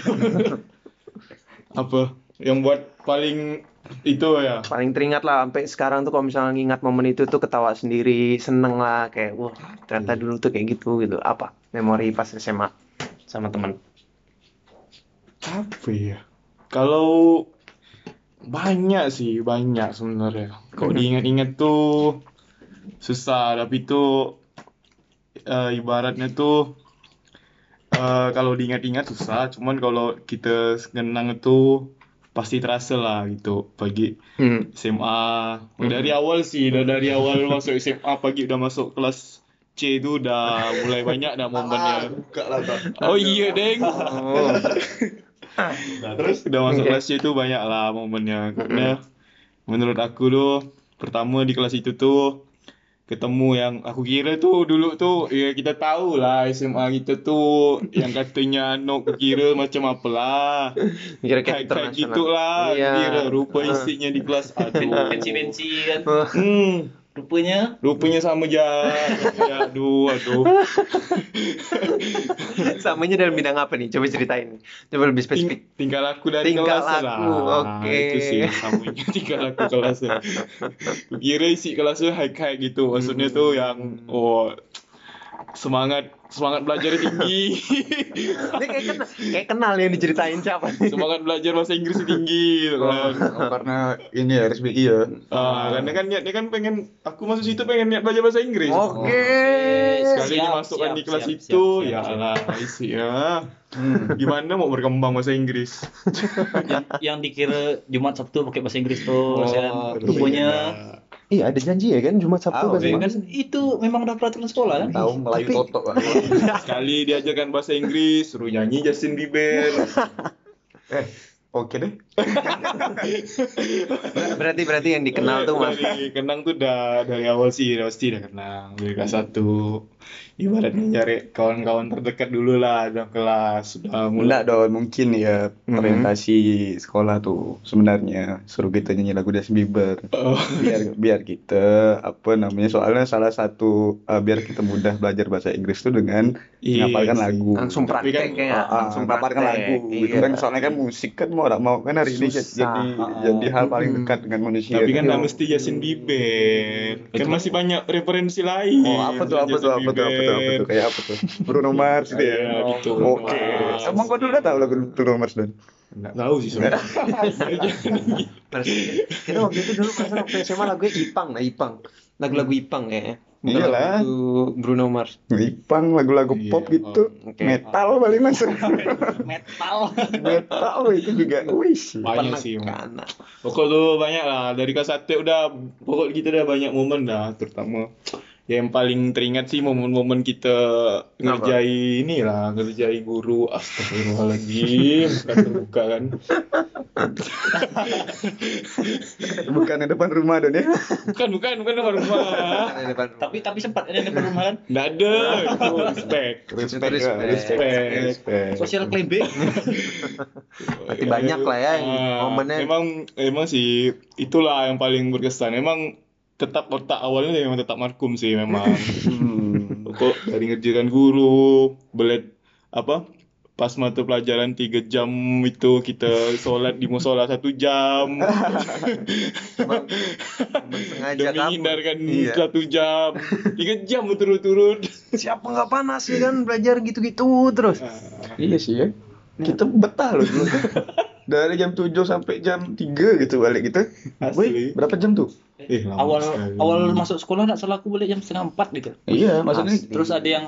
S3: Apa? Yang buat paling itu ya.
S2: paling teringat lah sampai sekarang tuh kalau misalnya ngingat momen itu tuh ketawa sendiri, seneng lah kayak wah ternyata dulu tuh kayak gitu gitu. Apa? Memori pas SMA sama teman.
S3: Apa ya? Kalau banyak sih, banyak sebenarnya. Kalau diingat-ingat tuh susah, tapi itu eh, ibaratnya tuh eh, kalau diingat-ingat susah, cuman kalau kita kenang itu pasti terasa lah gitu pagi
S2: Hmm.
S3: SMA. Dari awal sih, udah dari awal masuk SMA pagi udah masuk kelas C itu udah mulai banyak dah momennya.
S1: buka lah.
S3: Oh iya, Deng.
S2: Oh.
S3: Nah, terus udah masuk kelas C itu banyak lah momennya karena menurut aku tuh pertama di kelas itu tuh ketemu yang aku kira tuh dulu tuh ya kita tahu lah SMA kita tuh yang katanya Nok kira macam apalah
S2: Kira-kira
S3: kayak kayak
S2: internasional.
S3: gitu lah
S2: Iya.
S3: kira rupa isinya di kelas aduh
S4: Benci-benci kan.
S3: hmm
S4: Rupanya
S3: rupanya sama aja ya aduh aduh
S2: Samanya dalam bidang apa nih? Coba ceritain. Coba lebih spesifik.
S3: Ting- tinggal laku dari
S2: Tingkah
S3: kelas
S2: laku,
S3: lah.
S2: oke.
S3: Itu sih samanya tinggal laku kelasnya. Kira isi kelasnya high high gitu. Maksudnya tuh yang oh semangat semangat belajar tinggi.
S2: Ini kayak kenal, kayak kenal yang diceritain siapa nih?
S3: semangat belajar bahasa Inggris tinggi gitu kan.
S1: Oh, karena ini ya RSBI ya.
S3: Ah, karena kan niatnya kan pengen aku masuk situ pengen niat belajar bahasa Inggris.
S2: Oke.
S3: Sekali
S4: Siap,
S3: dimasukkan
S4: siap,
S3: di kelas
S4: siap,
S3: itu,
S4: siap, siap,
S3: ya
S4: siap.
S3: Allah, isi ya. Gimana mau berkembang bahasa Inggris?
S4: yang, yang dikira Jumat Sabtu pakai bahasa Inggris tuh,
S3: Oh,
S4: kan. Rupanya
S2: Iya ada janji ya kan Jumat Sabtu. Inggris.
S4: kan itu memang udah peraturan sekolah kan.
S1: Tahu Melayu
S2: Tapi-
S1: Toto Bang.
S3: Sekali diajarkan bahasa Inggris, suruh nyanyi Justin Bieber.
S1: Eh, oke deh.
S2: Ber- Berarti berarti yang dikenal tuh mas.
S3: Dari kenang tuh udah dari awal sih, pasti udah kenang dari kelas satu. Ibaratnya cari kawan-kawan terdekat dulu lah dalam kelas. Sudah mulai
S1: Enggak dong, mungkin ya orientasi sekolah tuh sebenarnya suruh kita nyanyi lagu Justin Bieber.
S3: Oh.
S1: Biar biar kita apa namanya soalnya salah satu uh, biar kita mudah belajar bahasa Inggris tuh dengan
S3: Iya
S1: menghafalkan
S3: sih.
S1: lagu.
S2: Langsung
S3: Tapi
S2: praktek
S3: kan-
S2: kayak
S1: Ah,
S2: langsung
S1: menghafalkan
S2: praktek.
S1: lagu gitu
S2: Iya.
S1: kan soalnya kan musik kan mau nggak mau kan ini jadi
S2: Susah.
S1: jadi, jadi hal paling dekat dengan manusia.
S3: Tapi kan
S1: Iya.
S3: nggak mesti Justin Bieber. Kan masih banyak referensi lain.
S1: Oh, apa tuh, apa tuh, apa tuh, apa tuh, apa tuh, kayak apa tuh? Bruno Mars gitu ya?
S3: Iya, gitu.
S1: Oke. Emang kau dulu udah tahu lagu Bruno Mars dan?
S3: Nggak tahu sih sebenarnya.
S2: Kita waktu itu dulu perasaan waktu SMA lagunya Ipang, nah Ipang. Lagu-lagu Ipang kayaknya.
S1: Iyalah.
S2: lagu Bruno Mars.
S1: Ipang lagu-lagu
S3: Iya,
S1: pop gitu,
S2: oh, oke.
S1: metal paling masuk.
S4: Metal.
S1: metal itu juga, wis.
S3: Banyak sih. Pokok tuh banyak lah dari kelas satu udah pokok kita udah banyak momen dah terutama yang paling teringat sih momen-momen kita ngerjai ini lah ngerjai guru astagfirullahaladzim bukan terbuka kan
S1: Bukan di depan rumah don ya?
S3: bukan bukan bukan depan rumah
S2: depan rumah.
S4: tapi tapi sempat ada di depan rumah kan.
S3: nggak ada itu respect
S1: Respect,
S2: Respect.
S1: ya, respect,
S3: Respect.
S1: respect.
S4: Sosial claiming.
S2: Berarti banyak lah ya
S3: Ah,
S2: momennya.
S3: Emang emang sih itulah yang paling berkesan. Emang tetap otak awalnya memang tetap markum sih memang.
S1: Hmm.
S3: Kok dari ngerjakan guru, belet apa? Pas mata pelajaran tiga jam itu kita sholat di musola satu jam
S2: Emang, emang sengaja
S3: demi
S2: kamu.
S3: hindarkan
S2: Iya.
S3: satu jam tiga jam berturut-turut
S2: Siapa nggak panas ya kan belajar gitu-gitu terus.
S1: Iya sih ya. Kita betah loh dulu. Dari jam 7 sampai jam 3 gitu balik gitu.
S3: Asli.
S1: Wih, berapa jam tuh?
S3: eh, lama
S4: awal
S3: sekali.
S4: awal masuk sekolah nggak salah aku balik jam setengah empat gitu.
S1: Iya, maksudnya
S2: Asli.
S4: Terus ada yang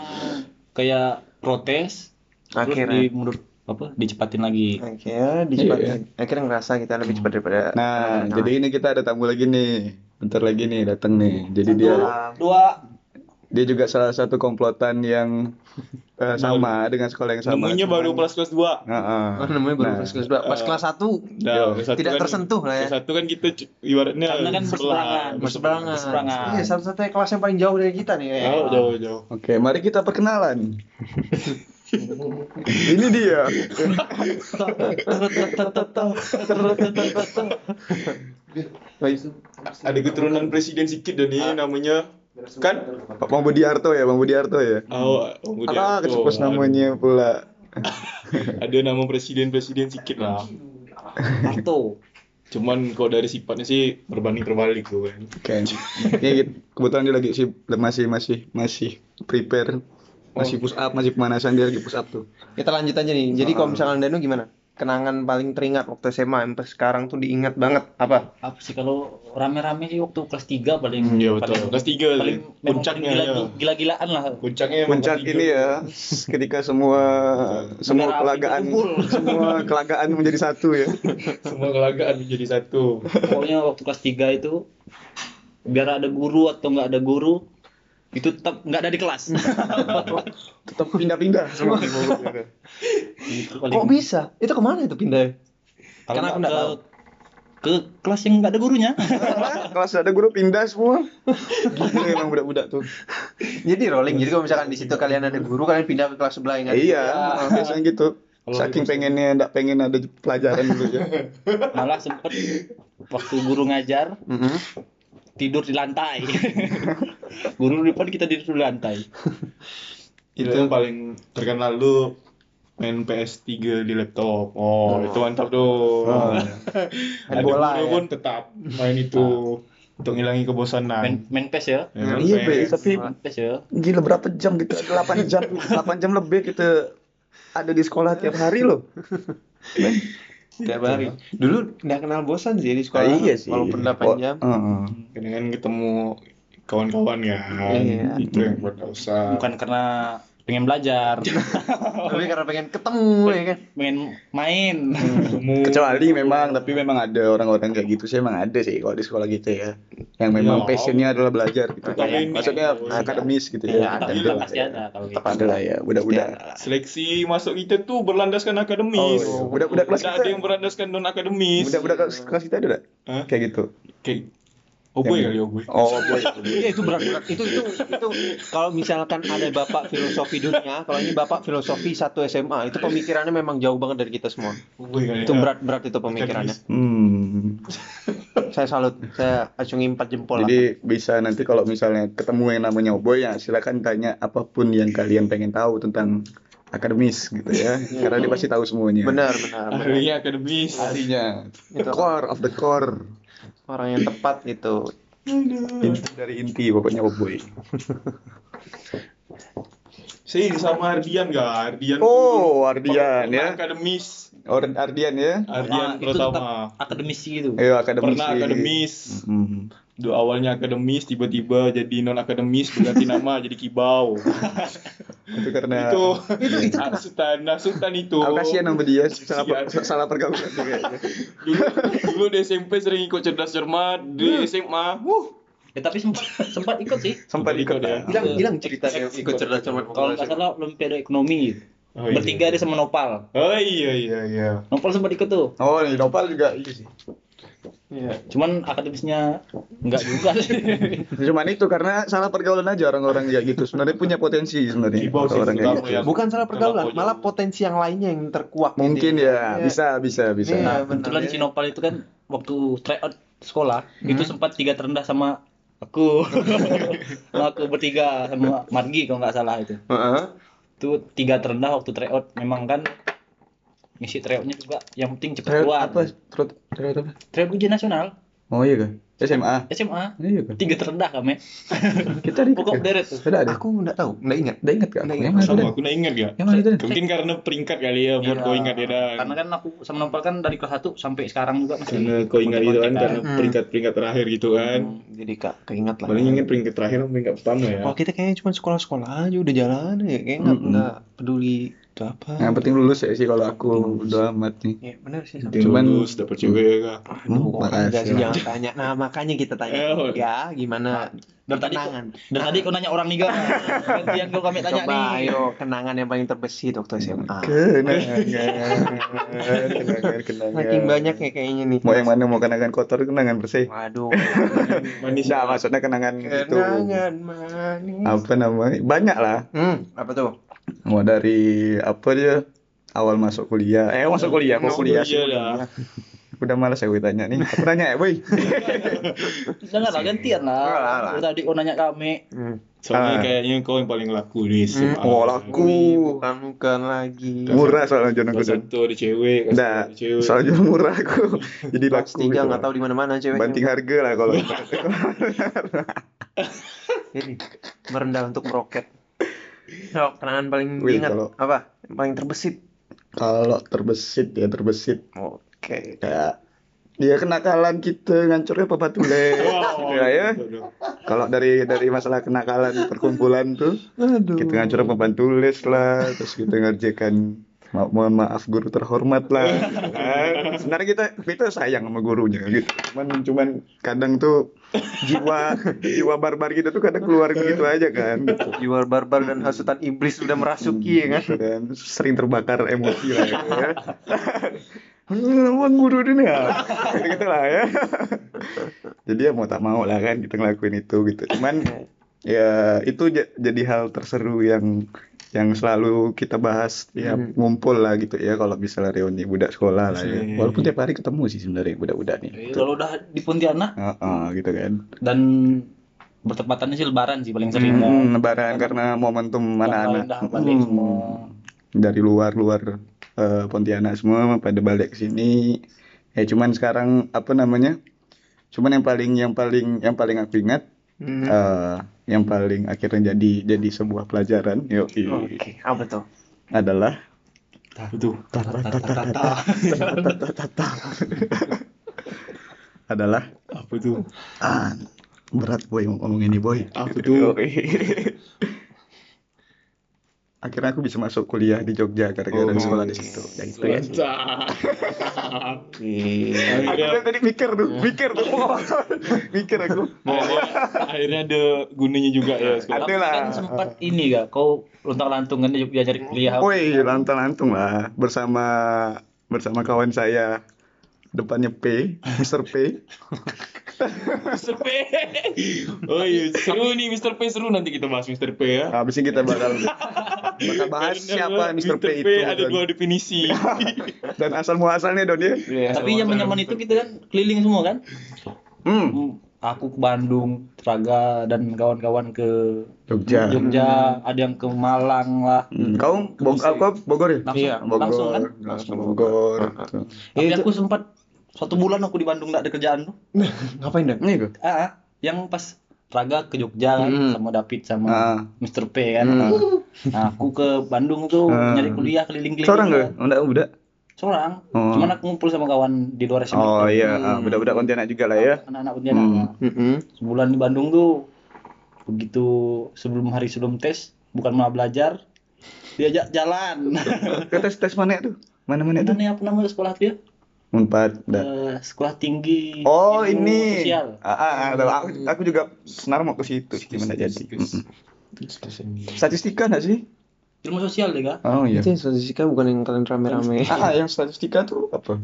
S4: kayak protes, terus
S2: Akhirnya.
S4: di mundur apa dicepatin lagi.
S2: Akhirnya dicepatin. Akhirnya ngerasa kita lebih cepat daripada.
S1: Nah,
S2: anak-anak.
S1: jadi ini kita ada tamu lagi nih. Bentar lagi nih datang nih. Jadi dia
S4: Dua
S1: dia juga salah satu komplotan yang eh, sama dengan sekolah yang sama.
S3: Nemunya baru kelas kelas dua
S1: Heeh.
S2: Oh, namanya baru
S1: Nah,
S2: kelas kelas dua. Pas
S3: eh,
S2: kelas satu
S3: Nah, kelas
S2: tidak
S3: kan-
S2: tersentuh lah ya.
S3: Kelas satu kan kita ibaratnya
S4: Karena kan berseberangan.
S2: berseberangan.
S4: Berseberangan.
S2: Iya, satu-satunya kelas yang paling jauh dari kita nih. ya.
S3: Jauh, jauh, jauh.
S1: Oke, mari kita perkenalan. ini dia.
S3: Ada keturunan presiden sedikit dan ini namanya kan
S1: Pak Bang Budiarto ya, Bang Budiarto ya.
S3: oh, oh
S1: Ah,
S3: Budiarto.
S1: kecepos namanya pula.
S3: Ada nama presiden-presiden sedikit lah.
S4: Arto.
S3: Cuman kalau dari sifatnya sih berbanding terbalik tuh kan.
S1: Oke. Ini kebetulan dia lagi sih masih masih masih prepare masih push up, masih pemanasan dia lagi push up tuh.
S2: Kita lanjut aja nih. Jadi kalau misalkan Danu gimana? Kenangan paling teringat waktu SMA sampai sekarang tuh diingat banget apa?
S4: Apa sih kalau rame-rame sih waktu kelas 3 paling
S3: Hmm, Iya betul.
S4: paling,
S3: Kelas tiga
S4: paling memang
S3: puncaknya
S4: paling
S3: ya.
S4: gila, gila-gilaan lah.
S3: Puncaknya
S1: Puncak ini ya, ketika semua semua
S4: api
S1: kelagaan semua kelagaan menjadi satu ya.
S3: Semua kelagaan menjadi satu.
S4: Pokoknya waktu kelas 3 itu biar ada guru atau nggak ada guru itu tetap nggak ada di kelas.
S1: Tetap pindah-pindah semua.
S4: Paling-
S2: Kok bisa? Itu ke mana itu pindah?
S4: Kalau
S2: Karena aku
S4: nggak
S2: nggak
S4: ke,
S2: tahu.
S4: ke kelas yang nggak ada gurunya.
S1: Kelas ada guru pindah semua. Gila emang budak-budak tuh.
S2: Jadi rolling. Jadi kalau misalkan di situ kalian ada guru, kalian pindah ke kelas sebelah yang ada.
S1: Iya, biasanya gitu. Saking
S3: di-
S1: pengennya enggak pengen ada pelajaran dulu ya.
S4: Malah sempet waktu guru ngajar. Tidur di lantai. guru di depan kita tidur di lantai.
S3: Itu yang paling terkenal lu main PS3 di laptop. Oh, itu mantap tuh.
S1: Oh.
S3: Ada
S2: bola, ya.
S3: pun tetap main itu untuk ngilangi kebosanan.
S4: Main, main PES ya.
S3: Ya,
S1: Iya,
S3: PS.
S1: Be, tapi
S4: Main PES ya.
S1: gila berapa jam gitu? 8 jam, 8 jam lebih kita ada di sekolah tiap hari loh.
S2: Tiap hari. Dulu nggak kenal bosan sih di sekolah.
S1: Ah, iya sih.
S2: Walaupun 8
S1: Oh,
S2: jam.
S1: heeh.
S3: Kadang ketemu kawan-kawan ya.
S2: Iya.
S3: Itu yang buat dosa.
S4: Bukan karena pengen belajar,
S2: Tapi karena pengen ketemu ya kan.
S4: pengen main.
S1: Kecuali memang, tapi memang ada orang-orang kayak gitu sih emang ada sih kalau di sekolah gitu ya. Yang memang
S3: Ya.
S1: passionnya adalah belajar gitu. Maksudnya akademis gitu
S2: Iya,
S1: ya.
S2: ada.
S4: Tapi
S1: Ada
S4: tetap pasti
S1: ya.
S4: ada kalau gitu.
S1: Ada lah ya, budak-budak.
S3: Seleksi masuk kita tuh berlandaskan akademis.
S1: Oh, iya. Budak-budak kelas
S3: Tidak
S1: kita.
S3: ada yang berlandaskan non akademis.
S1: Budak-budak kelas kita ada nggak? Kayak gitu.
S3: Kayak Oboy kali oboy.
S1: Oh, boy.
S2: Iya itu berat-berat. Itu itu itu kalau misalkan ada bapak filosofi dunia, kalau ini bapak filosofi satu SMA, itu pemikirannya memang jauh banget dari kita semua.
S3: Oboy kali.
S2: Itu
S3: ya.
S2: berat-berat itu pemikirannya.
S1: Hmm.
S2: Saya salut. Saya acungi empat jempol lah.
S1: Jadi bisa nanti kalau misalnya ketemu yang namanya Oboy ya silakan tanya apa pun yang kalian pengen tahu tentang akademis gitu ya. Karena dia pasti tahu semuanya.
S2: Benar, benar. benar.
S3: Ahlinya akademis.
S1: Ahlinya. The core of the core.
S2: Orang yang tepat gitu.
S1: Inti dari inti pokoknya Oboy.
S3: Saya ini sama Ardian gak? Ardian.
S1: Oh, Ardian ya.
S3: Akademis.
S1: Orang Ardian ya.
S3: Ardian
S4: Ah, itu
S3: pertama.
S4: tetap akademis gitu.
S1: Ayo akademis.
S3: Pernah akademis.
S1: Hmm.
S3: Dulu awalnya akademis, tiba-tiba jadi non akademis, berganti nama jadi kibau.
S1: Itu karena
S3: itu itu Sultan, nah Sultan itu.
S1: Aku kasihan sama dia salah
S3: Kasihan.
S1: salah pergaulan
S3: dulu dulu di SMP sering ikut cerdas cermat di SMA. Wuh,
S4: Ya, tapi sempat sempat ikut sih.
S1: Sempat ikut ya.
S2: Bilang bilang cerita yang ikut cerdas cermat
S4: Kalau nggak salah Olimpiade Ekonomi.
S3: Oh, iya.
S4: Bertiga dia sama Nopal.
S3: Oh iya iya iya.
S4: Nopal sempat ikut tuh.
S1: Oh, di Nopal juga iya sih.
S2: Iya.
S4: Cuman akademisnya nggak juga sih.
S1: Cuman itu karena salah pergaulan aja orang-orang kayak gitu. Sebenarnya punya potensi sebenarnya orang kayak
S3: terutama
S1: gitu.
S3: ya.
S2: Bukan salah pergaulan,
S3: Kenapa
S2: malah potensi yang lainnya yang terkuak.
S1: Mungkin
S2: gitu.
S1: ya,
S2: Iya.
S1: bisa bisa bisa.
S2: Iya.
S4: Nah, kebetulan
S2: ya.
S4: si Nopal itu kan waktu tryout sekolah
S1: Hmm.
S4: itu sempat tiga terendah sama aku. sama aku bertiga sama Margi kalau nggak salah itu.
S2: Heeh.
S4: Itu tiga terendah waktu tryout memang kan ngisi tryoutnya juga yang penting cepat
S1: Tryout
S4: keluar.
S1: apa? Tryout tryout apa?
S4: Tryout ujian nasional
S1: Oh iya kan? SMA.
S4: SMA
S1: Iya kan?
S4: tiga terendah kami.
S1: Kita di
S4: Pokok deret.
S1: Ada ada.
S2: Aku nggak tahu, nggak ingat.
S1: Udah ingat gak?
S2: Udah ingat.
S1: Yang mana
S3: Sama
S1: ada?
S3: aku nggak ingat ya. Mungkin karena peringkat kali ya, buat
S4: Iya.
S3: kau ingat ya dan.
S4: Karena kan aku sama Nopal kan dari kelas 1 sampai sekarang juga masih
S3: Karena kau ingat itu kan karena
S2: Hmm.
S3: peringkat-peringkat terakhir gitu kan.
S2: Jadi kak keingat lah.
S3: Paling ingat peringkat terakhir sama peringkat pertama ya.
S2: Kalau kita kayaknya cuma sekolah-sekolah aja udah jalan ya, kayak nggak
S1: Mm-mm.
S2: nggak peduli itu apa.
S1: Yang penting lulus ya sih kalau aku udah amat nih.
S2: Ya benar sih.
S3: Penting
S1: Cuman-
S3: lulus dapat cewek kak.
S2: Aduh,
S1: makasih
S2: enggak sih jangan tanya. Nah, makanya kita tanya.
S3: Eh,
S2: Ya, gimana?
S4: Dan tadi
S2: kenangan.
S4: Dan tadi kau nanya orang nih gak? Gantian kau kami tanya
S2: Coba
S4: nih.
S2: ayo kenangan yang paling terbesit waktu SMA.
S1: Kenangan, kenangan, kenangan.
S2: Saking banyak ya kayaknya nih.
S1: Mau yang mana? Mau kenangan kotor, kenangan bersih?
S2: Waduh.
S3: Manis
S1: Nah, maksudnya kenangan itu
S2: Kenangan manis.
S1: apa namanya? Banyak lah.
S2: Hmm, apa tuh?
S1: Mau dari apa dia? Awal masuk kuliah. Eh, masuk kuliah, mau
S3: Masuk
S1: kuliah sih.
S3: kuliah lah.
S1: Udah malas ya gue tanya nih. Aku tanya ya, boy.
S4: Jangan lah gantian
S2: lah,
S4: lah. Tadi kau nanya kami.
S2: Hmm.
S3: Soalnya
S1: Ah.
S3: kayaknya kau yang paling laku di SMA.
S1: Oh, laku.
S2: Bukan bukan lagi.
S1: Murah soalnya
S3: Kelas
S1: gue.
S3: satu ada cewek,
S1: Nah,
S3: cewek.
S1: soalnya jual murah aku. Jadi
S2: Kelas
S1: laku.
S2: tiga
S1: gitu.
S2: nggak tahu di mana-mana ceweknya.
S1: Banting harga lah kalau.
S2: Jadi merendah untuk meroket. So, kenangan paling
S1: Wih,
S2: diingat
S1: kalau-
S2: apa? Yang paling terbesit.
S1: Kalau terbesit ya terbesit
S2: Oke.
S1: kayak dia kenakalan kita ngancurnya papa tulis ya ya kalau dari dari masalah kenakalan perkumpulan tuh
S2: Aduh.
S1: kita ngancur papan tulis lah terus kita ngerjakan Ma mohon maaf guru terhormat lah. Nah, sebenarnya kita kita sayang sama gurunya gitu. Cuman cuman kadang tuh jiwa jiwa barbar kita tuh kadang keluar gitu aja kan gitu.
S2: Jiwa barbar dan hasutan iblis sudah merasuki ya kan.
S1: dan sering terbakar emosi lah gitu ya Emang guru ini ya? Gitu lah ya. Jadi ya mau tak mau lah kan kita ngelakuin itu gitu. Cuman ya itu ja- jadi hal terseru yang yang selalu kita bahas ya
S2: Hmm.
S1: ngumpul lah gitu ya kalau misalnya reuni budak sekolah lah ya walaupun tiap hari ketemu sih sebenarnya budak-budak nih
S4: Iya, Kalau udah di Pontianak
S1: Heeh, gitu kan
S4: dan bertepatannya sih Lebaran sih paling sering.
S1: Hmm, lebaran karena momentum anak-anak Hmm. dari luar-luar eh, Pontianak semua pada balik ke sini. Ya cuman sekarang apa namanya? Cuman yang paling yang paling yang paling aku ingat
S2: Hmm.
S1: eh, yang paling akhirnya jadi jadi sebuah pelajaran yo
S2: Oke, apa tuh?
S1: adalah adalah
S3: Apa tuh?
S1: ah, berat boy ngomong ini boy.
S3: Apa tuh?
S1: Akhirnya aku bisa masuk kuliah di Jogja gara-gara
S2: Oh,
S1: sekolah di situ. Ya gitu ya.
S2: Iya.
S1: Aku tadi mikir tuh, mikir tuh. mikir aku.
S3: akhirnya, akhirnya ada gunanya juga ya sekolah.
S1: Ada lah.
S4: Kan sempat ini gak kau lontang lantungan dia cari kuliah.
S1: Woi, lantung-lantung lah bersama bersama kawan saya depannya P, Mr. P.
S3: Mr. P. Oh iya, seru nih Mr. P seru nanti kita bahas Mr. P ya.
S1: Habis ini kita bakal bakal bahas
S3: Karena
S1: siapa Mr. P itu
S3: ada dua definisi.
S1: dan asal muasalnya Don ya.
S4: Tapi yang zaman itu kita kan keliling semua kan.
S1: Hmm,
S4: Hmm, Aku ke Bandung, Traga dan kawan-kawan ke
S1: Jogja.
S4: Jogja, ada yang ke Malang lah.
S1: Hmm, Kau Bog kau Bogor ya?
S4: Langsung,
S2: Iya,
S1: Bogor,
S4: langsung kan.
S1: langsung Bogor.
S4: Tapi aku sempat satu bulan aku di Bandung nggak ada kerjaan tuh.
S2: Ngapain dah?
S1: Ini kok.
S4: Ah, ah, yang pas Traga ke Jogja kan,
S2: Hmm.
S4: sama David sama
S1: Ah.
S4: Mr. P kan.
S2: Hmm.
S4: Nah, aku ke Bandung tuh
S1: Ah.
S4: nyari kuliah keliling-keliling.
S1: Seorang
S4: kan.
S1: enggak? Enggak, udah.
S4: Seorang.
S1: Oh.
S4: Cuman aku ngumpul sama kawan di luar SMA.
S1: Oh
S4: itu.
S1: iya, ah, budak-budak Pontianak juga lah ya.
S4: Anak-anak Pontianak.
S1: Hmm.
S2: Mm-mm.
S4: Sebulan di Bandung tuh begitu sebelum hari sebelum tes, bukan malah belajar, diajak jalan.
S1: Ke tes tes mana tuh? Mana-mana itu?
S4: Mana apa nama sekolah dia?
S1: Unpad. dah.
S4: Eh, sekolah tinggi.
S1: Oh
S4: ilmu
S1: ini.
S4: Sosial.
S1: Ah, ah, ah, aku, aku juga senar mau ke situ sih, gimana jadi. Mm-mm. Statistika nggak sih?
S4: Ilmu sosial deh kak.
S1: Oh iya.
S2: Itu yang statistika bukan yang kalian rame-rame.
S1: Ah, ah, yang statistika tuh apa?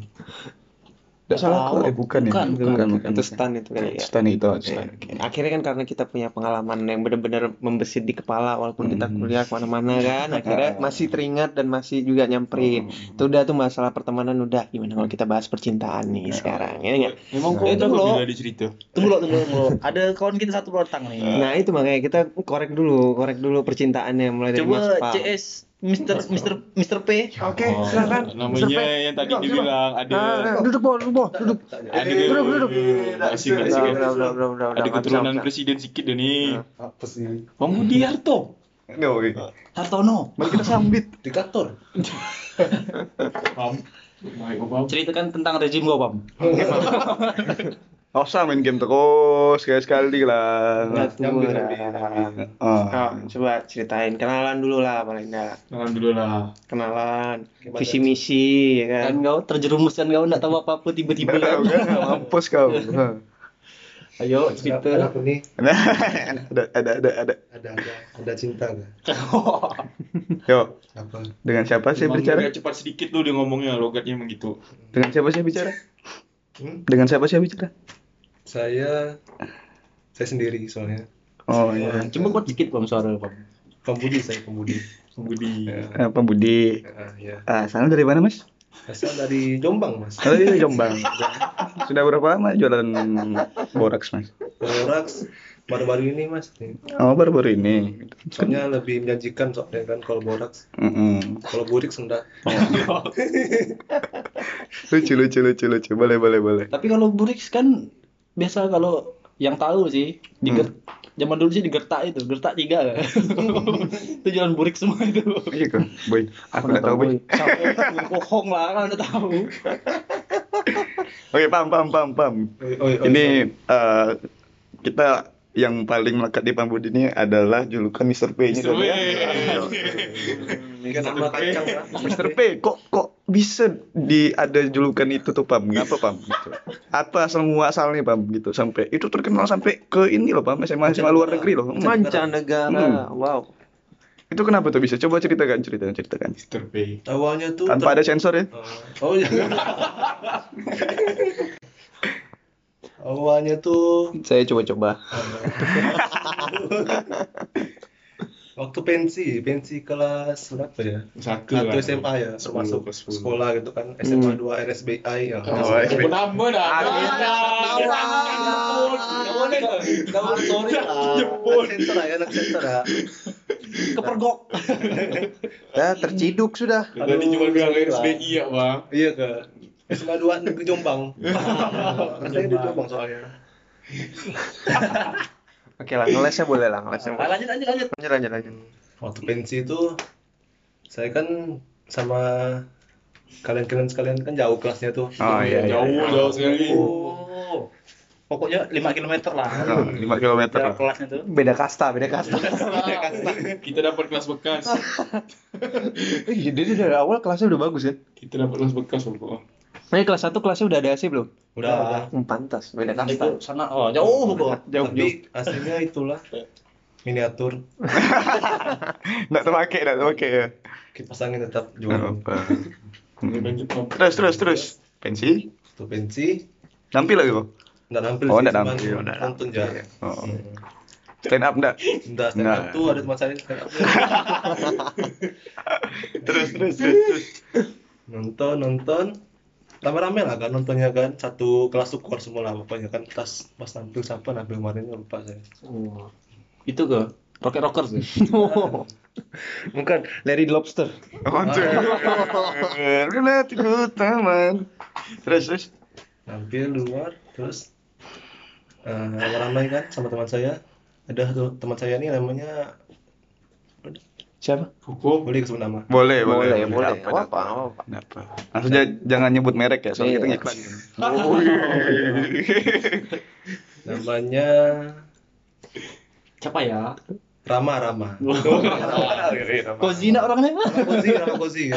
S1: Nggak salah aku, eh bukan ya?
S4: Bukan,
S1: bukan, bukan.
S2: Itu stan itu kali ya.
S1: Stan itu,
S2: Ya,
S1: stan.
S2: oke. Akhirnya kan karena kita punya pengalaman yang benar-benar membesit di kepala walaupun kita
S1: Hmm.
S2: kuliah ke mana-mana kan akhirnya masih teringat dan masih juga nyamperin itu udah tuh masalah pertemanan udah gimana kalau kita bahas percintaan nih sekarang ya nggak
S3: Memang kok
S4: Itu
S3: dicerita.
S4: Tunggu lo, tunggu lo, tunggu lo. Ada kawan kita satu rotang nih.
S2: nah itu makanya kita korek dulu korek dulu percintaannya mulai dari Mas
S4: Coba. CS Mister Mister Mister P.
S2: oke
S3: Oh,
S2: silakan
S3: Namanya yang tadi dibilang ada
S2: Ah, duduk po duduk po duduk
S3: ada
S2: duduk duduk
S3: Asik, asik, Ada keturunan presiden sedikit deh nih.
S5: Apa sih?
S3: Bang Budi Harto.
S1: Yoi.
S4: Hartono.
S1: Mari kita sambit.
S5: Diktator.
S3: Paham.
S4: Ceritakan tentang rezim gua, Pam.
S1: Oh, usah main game terus sekali sekali lah.
S2: Nggak
S5: Nyambil,
S2: tua.
S5: nyambil.
S1: Oh.
S2: Oh, coba ceritain kenalan dulu lah paling enggak kenalan
S5: Gimana?
S2: visi misi ya kan
S4: Kan kau terjerumus kan kau enggak tahu apa-apa tiba-tiba kan.
S1: Mampus kau.
S4: Ayo cerita.
S5: apa nih?
S1: ada ada ada ada.
S5: Ada ada ada cinta nggak?
S1: Yo,
S5: Apa?
S1: dengan siapa saya
S3: Emang
S1: bicara?
S3: agak cepat sedikit tuh dia ngomongnya logatnya emang gitu.
S1: Dengan siapa saya bicara?
S5: Hmm?
S1: Dengan siapa saya bicara?
S5: Saya saya sendiri soalnya.
S1: Oh iya.
S4: Coba kuat sedikit Pam suara Pam.
S5: Pembudi saya pembudi.
S3: Bang Budi.
S5: Ya.
S1: Eh, Pak Budi.
S5: Ah, ya.
S1: Ah, sana dari mana, Mas?
S5: Asal dari Jombang mas.
S1: Oh, iya, Jombang. Sudah berapa lama jualan boraks, Mas?
S5: Borax baru-baru ini mas.
S1: Oh, baru-baru ini.
S5: Soalnya lebih menjanjikan soalnya kan kalau borax.
S1: Mm-mm.
S5: Kalau burix enggak.
S1: Lucu, lucu, lucu, lucu. Boleh, boleh, boleh.
S4: Tapi kalau Burix kan biasa kalau yang tahu sih diger zaman dulu sih digertak itu gertak tiga kan itu jalan burik semua itu
S1: Iya kan, boy. Aku nggak tahu boy.
S4: Bohong lah kan udah tahu
S1: Oke, paham, paham, paham, paham.
S5: Oi, oi, oi,
S1: Ini eh, kita yang paling melekat di Pambudi ini adalah julukan Mr. P-nya
S3: Mr.
S1: dong ya. Mr. P, kok kok bisa di ada julukan itu tuh Pam? Ngapa Pam? Gitu. Apa asal muasalnya Pam gitu sampai itu terkenal sampai ke ini loh Pam, SMA SMA luar negeri loh. Hmm.
S2: Mancanegara. Wow.
S1: Itu kenapa tuh bisa? Coba ceritakan, ceritakan, ceritakan.
S3: Mr. P.
S5: Awalnya tuh
S1: Tanpa ada sensor ya.
S5: Oh iya. Awalnya tuh
S2: Saya coba-coba.
S5: waktu pensi, pensi kelas berapa ya?
S3: Satu
S5: Satu
S3: lah.
S5: SMA ya, termasuk sekolah gitu kan, SMA 2 RSBI ya.
S1: Oh,
S3: Sebut nama dah.
S5: Tahu sorry lah. Ya, anak sensor ya.
S4: kepergok
S2: Ya, terciduk sudah.
S3: Tadi cuma bilang. RSBI ya, Bang.
S5: Iya ke SMA 2 negeri Jombang. Rasanya di Jombang soalnya.
S2: Oke lah, ngelesnya boleh lah, ngelesnya boleh.
S4: lanjut lanjut lanjut
S2: Lanjut, lanjut, lanjut.
S5: Waktu pensi itu saya kan sama kalian-kalian sekalian kan jauh kelasnya tuh.
S1: Oh iya, iya.
S3: Jauh, jauh sekali.
S4: oh pokoknya 5 km lah
S1: Oh, 5 km.
S4: kelasnya tuh
S2: Beda kasta, beda kasta.
S3: Kita dapat kelas bekas.
S2: Eh, Jadi dari awal kelasnya udah bagus kan?
S3: Kita dapat kelas bekas, Bang.
S2: Nah, kelas 1 kelasnya udah ada AC belum?
S5: Udah, udah.
S2: Hmm, pantas, beda
S4: itu
S2: kasta.
S4: sana oh jauh kok
S2: Jauh, jauh.
S5: Tapi aslinya itulah miniatur.
S1: Nggak terpakai, nggak terpakai ya.
S5: Kita pasangin tetap
S1: Nggak
S5: jual.
S1: apa.
S3: Bang.
S1: Terus, terus, terus. Pensi?
S5: Waktu pensi
S1: Nampil lagi kok?
S5: nggak nampil
S1: Oh,
S5: sih,
S1: nggak
S5: cuman
S1: nampil,
S5: nonton aja.
S1: Oh. Stand up nggak?
S5: Nggak stand up tuh ada teman saya stand up.
S1: Terus, terus, terus, terus.
S5: nonton nonton rame-rame lah kan nontonnya kan satu kelas tuh keluar semua lah pokoknya kan pas pas nampil siapa nampil kemarin lupa saya
S4: itu ke rocket rocker sih
S2: Bukan, Larry the Lobster.
S1: Oh, tuh. Relatif taman. Terus, terus.
S5: nampil di luar terus eh ramai kan sama teman saya ada tuh teman saya ini namanya
S2: Siapa?
S3: Hukum.
S5: boleh sebut nama
S1: Boleh,
S2: Boleh,
S1: boleh.
S2: boleh.
S1: Apa,
S2: Apa,
S1: apa,
S2: apa.
S1: apa. Langsung aja jangan nyebut merek ya, soalnya
S2: Iya.
S1: kita ngiklan.
S5: namanya
S4: siapa ya
S5: Rama Rama
S4: kok zina orangnya
S5: Rama Kozi Rama Kozi ya.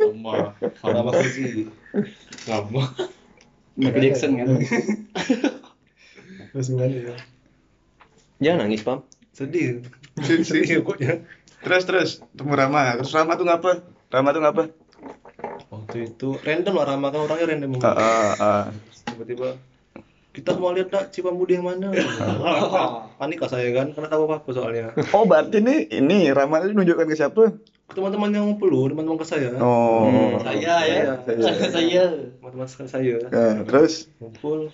S3: Lama.
S5: Rama Kozi
S3: Lama.
S4: Michael Jackson kan
S5: terus gimana ya
S2: Jangan nangis, Pam.
S5: sedih sedih pokoknya
S1: Terus, terus. Temu Rama. Terus Rama tuh ngapa? Rama tuh ngapa?
S5: waktu itu random lah Rama kan orangnya random
S1: Ah, ah, ah.
S5: tiba-tiba kita mau lihat nak Cipamudi yang mana panik lah saya kan karena tahu apa apa soalnya
S1: Oh, berarti ini ini Rama itu nunjukkan ke siapa?
S5: teman-teman yang ngumpul loh teman-teman ke saya
S1: Oh.
S4: saya ya
S5: Saya.
S4: saya
S5: teman-teman ke saya
S1: Nah, terus
S5: ngumpul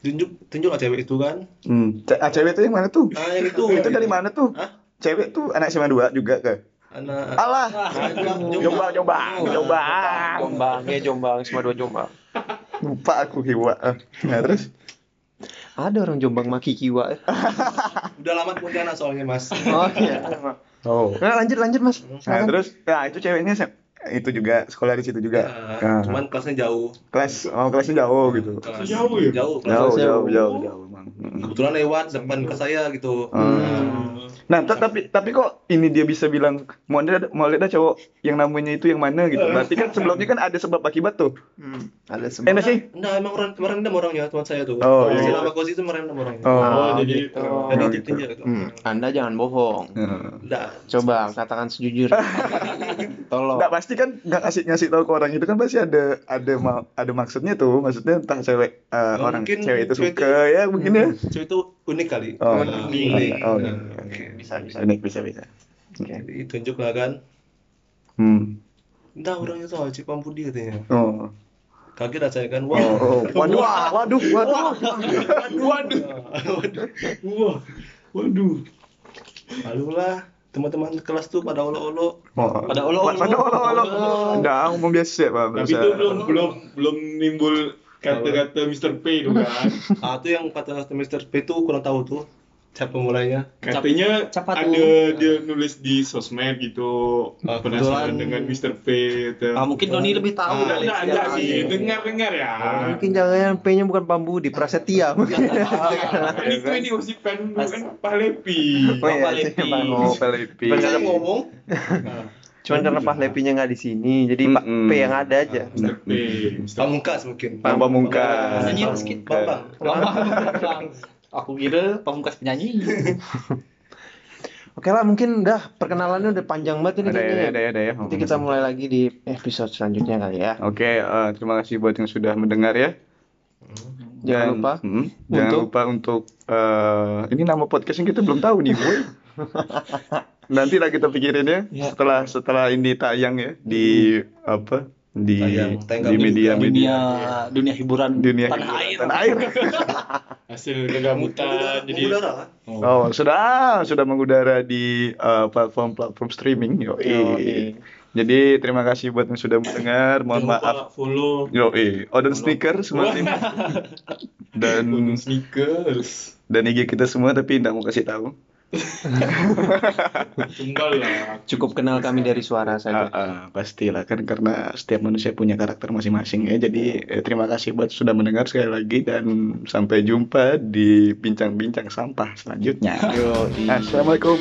S5: tunjuk tunjuk lah cewek itu kan
S1: hmm. Ce- ah, cewek itu yang mana tuh?
S5: ah yang itu
S1: Itu dari mana tuh?
S5: Hah?
S1: Cewek tuh anak SMA 2 juga ke?
S5: anak
S1: Alah.
S5: Jombang.
S1: Jombang, Jombang, Jombang.
S2: Jombang, ya Jombang, semua dua Jombang.
S1: Lupa aku hiwa. Nah, terus
S2: Ada orang Jombang maki kiwa.
S5: udah lama Pontianak soalnya mas
S2: Oh iya.
S1: Oh.
S2: Nah, lanjut lanjut Mas.
S1: Nah, terus nah itu ceweknya itu juga sekolah di situ juga.
S5: Ah,
S1: Nah,
S5: cuman kelasnya jauh
S1: kelas oh kelasnya jauh gitu.
S5: Kelas-
S3: Jauh ya?
S5: jauh kelas.
S1: Jauh, jauh, jauh, jauh, Bang. Mm.
S5: kebetulan lewat depan ke saya gitu
S1: Hmm. Nah, ta- tapi tapi kok ini dia bisa bilang mau lihat mau lihat cowok yang namanya itu yang mana gitu. Berarti kan sebelumnya kan ada sebab akibat tuh.
S2: Hmm, ada
S1: Eh,
S2: semua.
S1: enggak sih?
S5: Nah, emang orang merendam orangnya teman saya tuh.
S1: Oh,
S5: si
S1: iya.
S5: Rama Kozi itu merendam orangnya.
S1: Oh.
S3: Oh, jadi itu.
S5: Jadi
S1: Oh,
S5: gitu.
S1: gitu.
S5: gitu.
S2: Hmm, Anda jangan bohong.
S1: Nah.
S2: Coba katakan sejujurnya. Tolong.
S1: Nggak pasti kan nggak ngasih ngasih tahu ke orang itu kan pasti ada ada ma- ada maksudnya tuh maksudnya entah cewek eh,
S5: Oh,
S1: orang cewek itu suka ya mungkin ya
S5: Cewek itu unik kali.
S1: oh
S5: Nah,
S1: unik oh
S5: Nah,
S1: unik.
S5: oke.
S2: bisa bisa.
S1: unik bisa bisa oke
S5: Jadi tunjuk lah kan.
S1: hmm
S5: Entah orangnya soal Cipampudi katanya.
S1: oh
S5: Kaget saya kan. Wah.
S1: oh, oh. waduh waduh waduh
S5: Waduh. Waduh. Wah. Waduh. Lalu lah teman-teman kelas tuh pada olo-olo.
S1: Oh.
S4: Pada olo-olo.
S1: pada olo olo udah ngomong biasa pak
S3: Tapi itu belum belum belum nimbul kata-kata Mr. P itu kan.
S5: Ah, itu yang kata Mr. P itu kurang tahu tuh siapa mulainya.
S3: Katanya
S4: Cap-
S3: ada
S4: tuh?
S3: dia nulis di sosmed gitu
S5: Ah,
S3: penasaran
S5: kebetulan-
S3: dengan Mr. P gitu.
S4: Ah, mungkin Doni lebih tahu
S5: Ah,
S4: kali.
S3: Enggak, enggak sih, dengar-dengar ya.
S2: Mungkin jangan P-nya bukan bambu di Prasetya mungkin.
S3: Itu yang digosipkan dulu kan Pak Lepi.
S2: Oh iya,
S4: Pak Lepi.
S2: Bang.
S1: Oh.
S5: Saya ngomong.
S2: Cuman karena Pak Lepinya nggak di sini, jadi Pak
S1: Mm-mm.
S2: P yang ada aja.
S3: Mr. P.
S5: Pamungkas mungkin.
S1: Bang Pamungkas.
S4: Nyanyi sedikit.
S5: Bambang.
S4: Aku kira pamungkas penyanyi.
S2: Oke lah, mungkin udah perkenalannya udah panjang banget ini
S1: Ada ya,
S2: kayaknya.
S1: ada ya, ada ya.
S2: Nanti kita mulai lagi di episode selanjutnya kali ya.
S1: Oke, eh, terima kasih buat yang sudah mendengar ya.
S2: Jangan
S1: Dan-
S2: lupa
S1: Mm, jangan
S2: untuk-
S1: lupa untuk eh, ini nama podcastnya kita belum tahu nih, boy. Nanti lah kita pikirin ya,
S2: Ya.
S1: setelah setelah ini tayang ya di apa di
S5: Tayang, tayang
S1: di media media
S4: dunia dunia hiburan
S1: dunia
S4: tanah
S1: hiburan
S4: air.
S1: tanah air.
S3: Hasil kegamutan jadi
S5: Udara kan?
S1: Oh sudah sudah mengudara di eh, platform platform streaming yo. Jadi terima kasih buat yang sudah mendengar. Mohon
S3: jangan
S1: maaf.
S3: lupa follow
S1: Yo, Odon Sneaker semua tim. dan
S3: sneakers
S1: dan IG kita semua tapi tidak mau kasih tahu.
S3: Tunggal lah
S2: cukup kenal kami dari suara saja.
S1: ah, pastilah kan karena setiap manusia punya karakter masing-masing ya. Jadi eh, terima kasih buat sudah mendengar sekali lagi dan sampai jumpa di bincang-bincang sampah selanjutnya.
S2: Yo,
S1: Assalamualaikum.